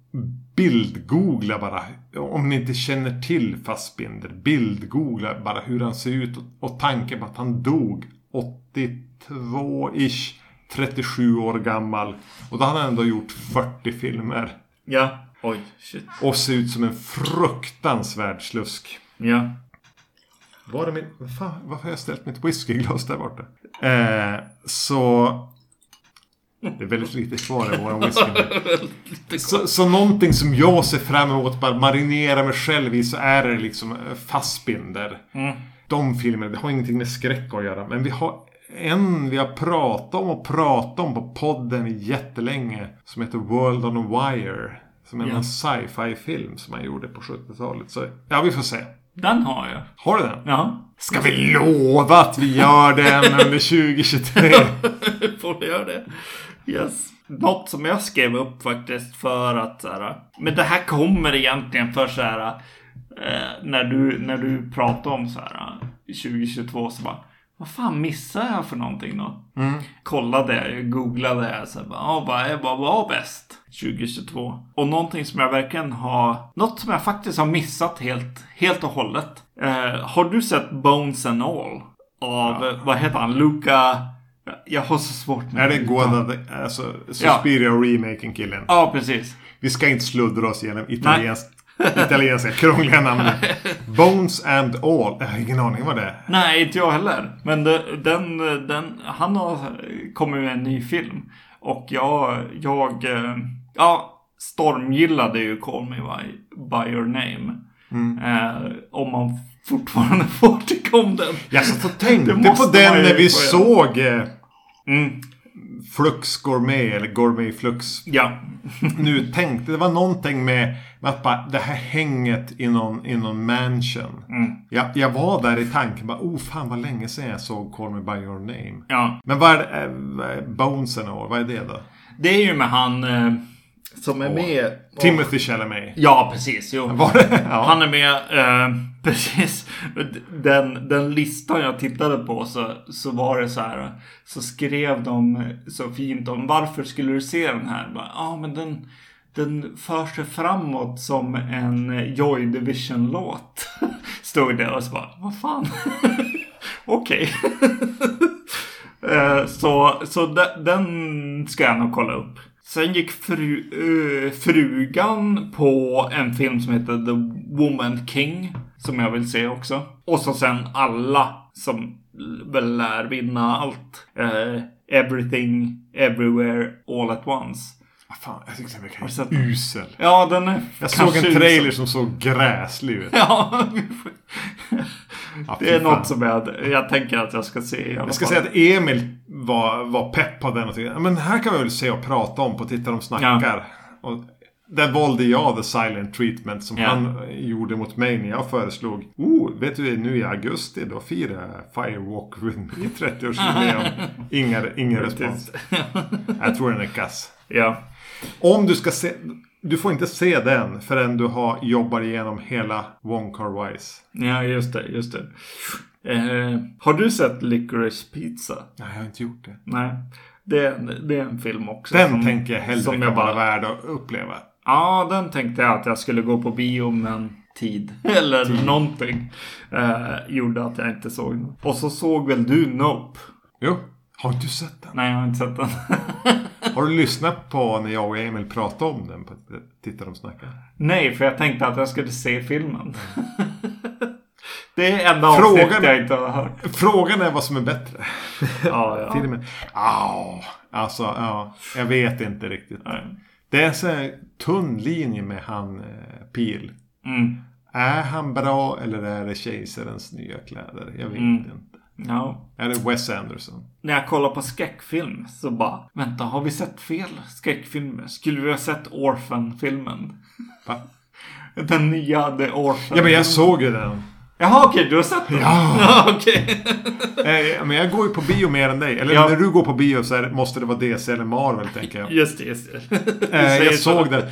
bildgoogla bara. Om ni inte känner till Fassbinder. Bildgoogla bara hur han ser ut. Och, och tanken på att han dog 82-ish. 37 år gammal. Och då hade han ändå gjort 40 filmer. Ja. Oj, shit. Och ser ut som en fruktansvärd slusk. Ja. Var är min... Fan, varför har jag ställt mitt whiskyglas där borta? Eh, så... Det är väldigt lite kvar i våran whisky. Så, så någonting som jag ser fram emot bara marinera mig själv i så är det liksom eh, Fassbinder. Mm. De filmerna, det har ingenting med skräck att göra. Men vi har en vi har pratat om och pratat om på podden jättelänge. Som heter World on a Wire. Som är Ja. en sci-fi film som man gjorde på 70-talet. Så ja, vi får se. Den har jag. Har du den? Ja. Ska vi lova att vi gör den under 2023? Får du göra det? Yes. Något som jag skrev upp faktiskt för att så här, Men det här kommer egentligen för så här. Eh, när, du, när du pratar om så här 2022 så bara. Vad fan missar jag för någonting då? Kollade, googlade, så här, bara, vad, är, vad var bäst 2022? Och någonting som jag verkligen har, något som jag faktiskt har missat helt, helt och hållet. Eh, har du sett Bones and All? Av, eh, vad heter han, Luca? Jag har så svårt med är det. Goda, alltså Suspiria remaking killen? Ja, precis. Vi ska inte sluddra oss igenom italiensk, italienska krångliga namn. Bones and All. Jag har ingen aning vad det är. Nej, inte jag heller. Men den, den, han har kommit med en ny film. Och jag, jag, ja, stormgillade ju Call Me By, by Your Name. Eh, om man fortfarande får tycka om den. Jag satt och tänkte på den när vi såg eh, Mm, Flux Gourmet, eller Gourmet Flux. ja. Nu tänkte, det var någonting med, med att bara, det här hänget i någon, i någon mansion. Mm. Jag, jag var där i tanken, bara, oh fan vad länge sedan jag såg Call Me By Your Name. ja. Men vad är det, eh, vad är Bones and All, vad är det då? Det är ju med han eh, som är med. Timothy Chalamet. Ja, precis. Jo. Ja. Han är med, eh, precis. Den, den listan jag tittade på så, så var det så här. Så skrev de så fint om varför skulle du se den här? Ja, ah, men den, den för sig framåt som en Joy Division-låt. Stod det och så bara, vad fan? Okej. Eh, så så de, den ska jag nog kolla upp. Sen gick fru, eh, frugan på en film som heter The Woman King. Som jag vill se också. Och så sen alla som väl lär vinna allt. Eh, everything, everywhere, all at once. Ah, Fan, jag tyckte den verkade du sett usel. Ja, den är Jag såg en usel. trailer som såg gräslig ut. Ja, Ja, det är något som jag, jag tänker att jag ska se i alla Jag ska fall. säga att Emil var, var pepp på den och tyckte, "Ja, men här kan vi väl se och prata om på Titta de snackar. Och där valde jag the silent treatment som Ja. han gjorde mot mig när jag föreslog. Oh, vet du nu i augusti då firar Firewalk with me 30-årsjubileum. Ingen, ingen respons. Jag tror den är kass. Ja. Om du ska se... Du får inte se den förrän du har jobbar igenom hela Wong Kar Wise. ja, just det, just det. Eh, har du sett Licorice Pizza? Nej, jag har inte gjort det. Nej. Det är, en- det är en film också. Den som- tänker jag hellre som jag bara, värd att uppleva. Ja, den tänkte jag att jag skulle gå på bio men tid. Eller någonting. Eh, gjorde att jag inte såg den. Och så såg väl du Nope? Jo, har du sett den? Nej, jag har inte sett den. Har du lyssnat på när jag och Emil pratade om den? På Titta de snackar. Nej, för jag tänkte att jag skulle se filmen. det är enda Frågan- avsnittet jag inte har hört. Frågan är vad som är bättre. Ja, ja. Filmen. Ja, alltså ja. Jag vet inte riktigt. Nej. Det är sån här tunn linje med han eh, Pil. Mm. Är han bra eller är det kejsarens nya kläder? Jag vet Mm. inte. Ja. Är det Wes Anderson? När jag kollar på skräckfilm så bara, vänta, har vi sett fel skräckfilmer? Skulle vi ha sett Orphan-filmen? Va? Den nya The Orphan. Ja men jag såg ju den. Jaha okej, du har sett den? Ja. okej. Eh, men jag går ju på bio mer än dig. Eller Ja. när du går på bio så är, det- måste det vara DC eller Marvel, tänker jag. Just det, just det. Du Eh, säger jag så. såg den.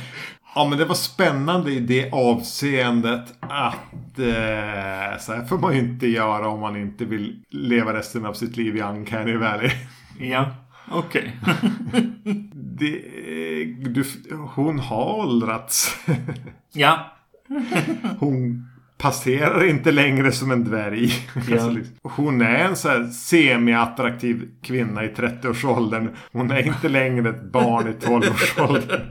Ja, men det var spännande i det avseendet att eh, så här får man ju inte göra om man inte vill leva resten av sitt liv i Uncanny Valley. Ja, okej. Det, du, hon har åldrats. ja. Hon passerar inte längre som en dvärg. Alltså, liksom, hon är en så här semi-attraktiv kvinna i 30-årsåldern. Hon är inte längre ett barn i 12-årsåldern.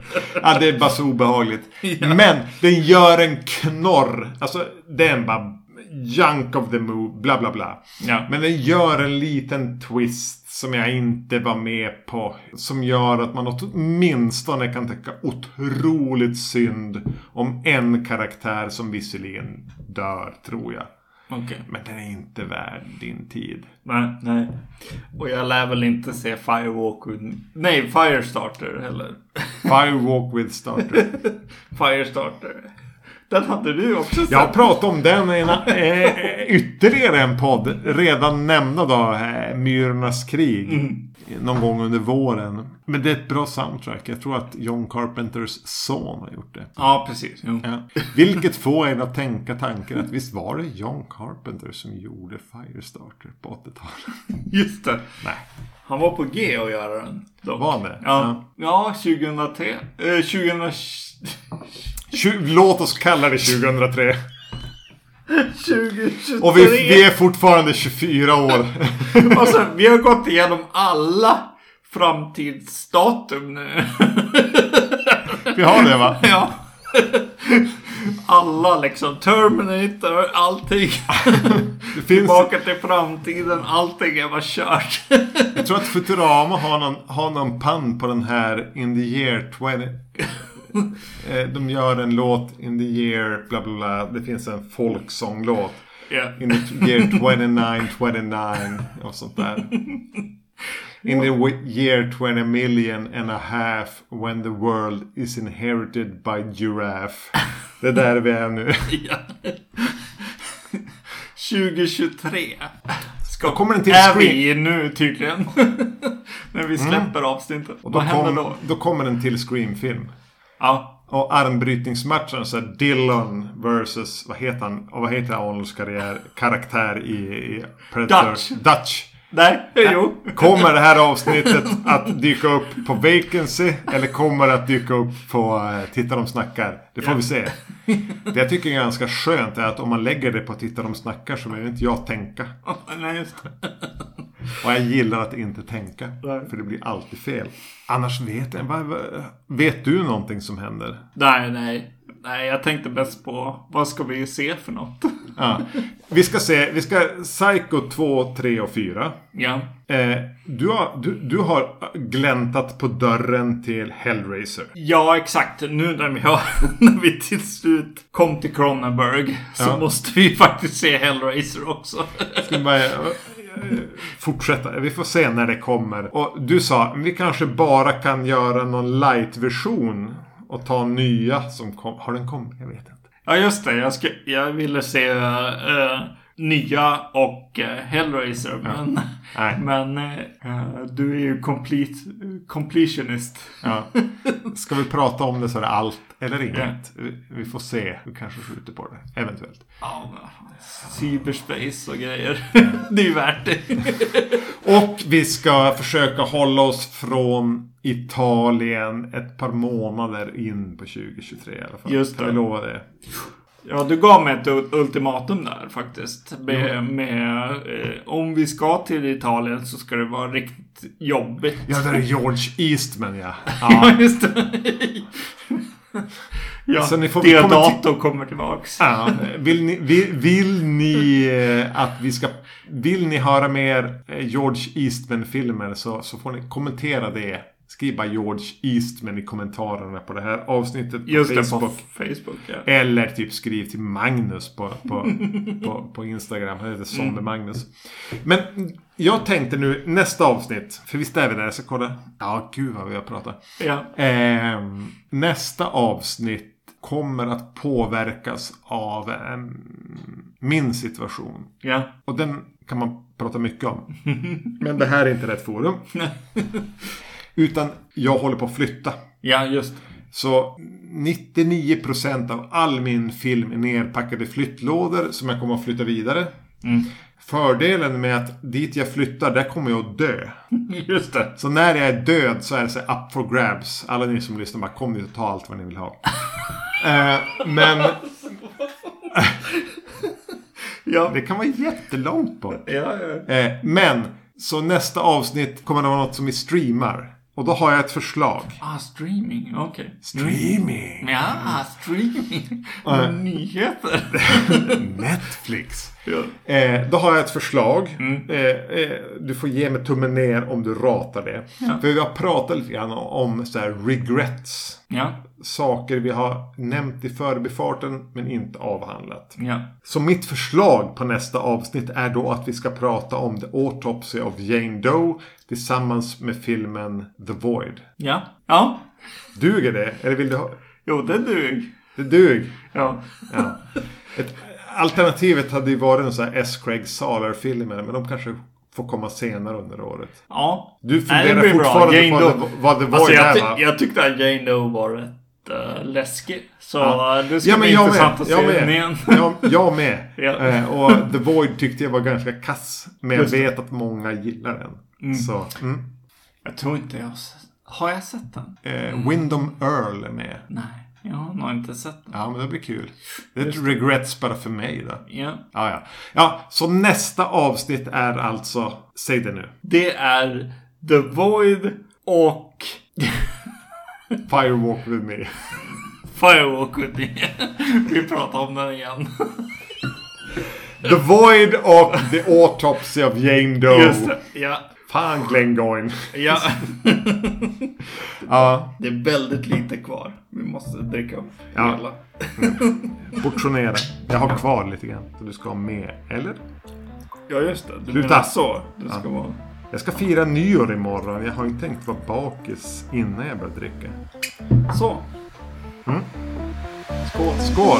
Ja, det är bara så obehagligt. Men den gör en knorr. Alltså, den bara junk of the move, bla bla bla. Ja. Men den gör en liten twist som jag inte var med på. Som gör att man åtminstone kan tycka otroligt synd om en karaktär som visserligen dör, tror jag. Okej. Men den är inte värd din tid. Nej, nej. Och jag lär väl inte se Firewalk with... Nej, Firestarter heller. Firewalk with Starter. Firestarter. Den hade du också sett. Jag pratat om den i en, eh, ytterligare en podd. Redan nämnda då, eh, Myrornas krig. Någon gång under våren. Men det är ett bra soundtrack. Jag tror att John Carpenters son har gjort det. Ja, precis. Ja. Vilket får en att tänka tanken att visst var det John Carpenter som gjorde Firestarter på 80-talet? Just det. Nej. Han var på G att göra den. Dock. Var han det? Ja. ja, 2003. Eh, 2000... Låt oss kalla det 2003. 2023. Och vi, vi är fortfarande 24 år. Alltså, vi har gått igenom alla framtidsdatum nu. Vi har det va? ja. Alla liksom. Terminator, allting. Det finns, Tillbaka till framtiden, allting är bara kört. jag tror att Futurama har någon, har någon pann på den här In the year 20... Eh, De gör en låt In the year bla bla bla. Det finns en folksånglåt. Ja. In the year 2929 och sånt där. In the year 20 million and a half when the world is inherited by giraffe. Det är där vi är nu. Ja. 2023. Ska, Då kommer den till är vi nu tydligen. När vi släpper avsnittet. Och då, Vad händer kom, då? då kommer den till Scream-film. Ja. Och armbrytningsmatchen så är Dillon versus, vad heter han? Och vad heter Arnolds karriär, karaktär i, i Predator? Dutch. Dutch. Nej, jo. Kommer det här avsnittet att dyka upp på Vacancy? Eller kommer det att dyka upp på uh, Titta de snackar? Det får vi se. Det jag tycker är ganska skönt är att om man lägger det på Titta de snackar så behöver inte jag tänka. Nej, just det. Och jag gillar att inte tänka. För det blir alltid fel. Annars vet jag Vet du någonting som händer? Nej, nej. Nej, jag tänkte bäst på vad ska vi se för något? Ja. Vi ska se, vi ska Psycho 2, 3 och 4. Ja. Eh, du, har, du, du har gläntat på dörren till Hellraiser. Ja, exakt. Nu när vi, har, när vi till slut kom till Cronenberg så Ja. måste vi faktiskt se Hellraiser också. Bara, fortsätta. Vi får se när det kommer. Och du sa, vi kanske bara kan göra någon light-version. Och ta nya som kom. Har den kommit? Jag vet inte. Ja, just det. Jag, ska, jag ville se Uh, nya och uh, Hellraiser. Men, Nej. men eh, du är ju complete, completionist. Ja. Ska vi prata om det så är det allt eller inget. Vi- Vi får se. Vi kanske skjuter på det. Eventuellt. Ja, cyberspace och grejer. det är ju värt det. Och vi ska försöka hålla oss från Italien ett par månader in på 2023 i alla fall. Just Kan det. vi lova det? Ja, du gav mig ett ultimatum där faktiskt. Med, med eh, om vi ska till Italien så ska det vara riktigt jobbigt. Ja, det är George Eastman ja. Ja, ja. just det. ja, Så ni får Deodato kommer tillbaks. ja. Vill, ni, vill, vill ni eh, att vi ska... Vill ni höra mer eh, George Eastman-filmer så, så får ni kommentera det. Skriv bara George Eastman i kommentarerna på det här avsnittet på Just det, Facebook. på Facebook. Ja. Eller typ skriv till Magnus på, på, på, på Instagram. Han heter Zombie Magnus. Men jag tänkte nu nästa avsnitt. För visst är vi där? Jag ska kolla. Ja, gud vad vi har pratat. Ja. Ehm, nästa avsnitt kommer att påverkas av eh, min situation. Ja. Och den kan man prata mycket om. Men det här är inte rätt forum. Utan jag håller på att flytta. Ja, just Så 99% av all min film är nerpackad i flyttlådor som jag kommer att flytta vidare. Mm. Fördelen med att dit jag flyttar, där kommer jag att dö. Just det. Så när jag är död så är det så här up for grabs. Alla ni som lyssnar bara kom dit och ta allt vad ni vill ha. eh, men Ja. det kan vara jättelångt bort. Ja, ja. Eh, men, så nästa avsnitt kommer det vara något som vi streamar. Och då har jag ett förslag. Ah, streaming. Okej. Streaming! Ja, streaming. Ja. Nyheter. Netflix. ja. Eh, då har jag ett förslag. Mm. Eh, eh, du får ge mig tummen ner om du ratar det. Ja. För vi har pratat lite grann om så här regrets. Ja. Saker vi har nämnt i förbifarten men inte avhandlat. Så mitt förslag på nästa avsnitt är då att vi ska prata om The Autopsy of Jane Doe tillsammans med filmen The Void. Ja. Ja. Duger det? Eller vill du ha... Jo, det dug. Det dug. Ja. Ja. Ett, alternativet hade ju varit en sån här S. Craig Saler-filmer men de kanske får komma senare under året. Ja. Du Nej, funderar bra. fortfarande på Doe. vad, The Void Alltså, jag, är va? jag tyckte att Jane Doe var rätt uh, läskig. Så Ja. det ska Ja, men bli jag intressant med. att se Jag den med. igen. Jag, jag med. Ja. Eh, och The Void tyckte jag var ganska kass. Men jag vet att många gillar den. Så, mm. Jag tror inte jag har jag sett den? eh, Wyndham Earl är med. Nej, jag har nog inte sett den. Ja, men det blir kul. Det är ett regrets bara för mig då. Ja. Ja, ja. Ja, så nästa avsnitt är alltså... Säg det nu. Det är The Void och Firewalk with me. Firewalk with me. Vi pratar om den igen. The Void och The Autopsy of Jane Doe. Just det. Ja. Fan Glengoyne. Ja. Ja, Det är väldigt lite kvar. Vi måste dricka upp Ja. hela. portionera. Jag har kvar lite grann. Så du ska ha med. Eller? Ja, just det. Du Sluta. menar så. Det ska vara... Jag ska fira nyår imorgon. Jag har inte tänkt vara bakis innan jag börjar dricka. Så. Skål! Skål!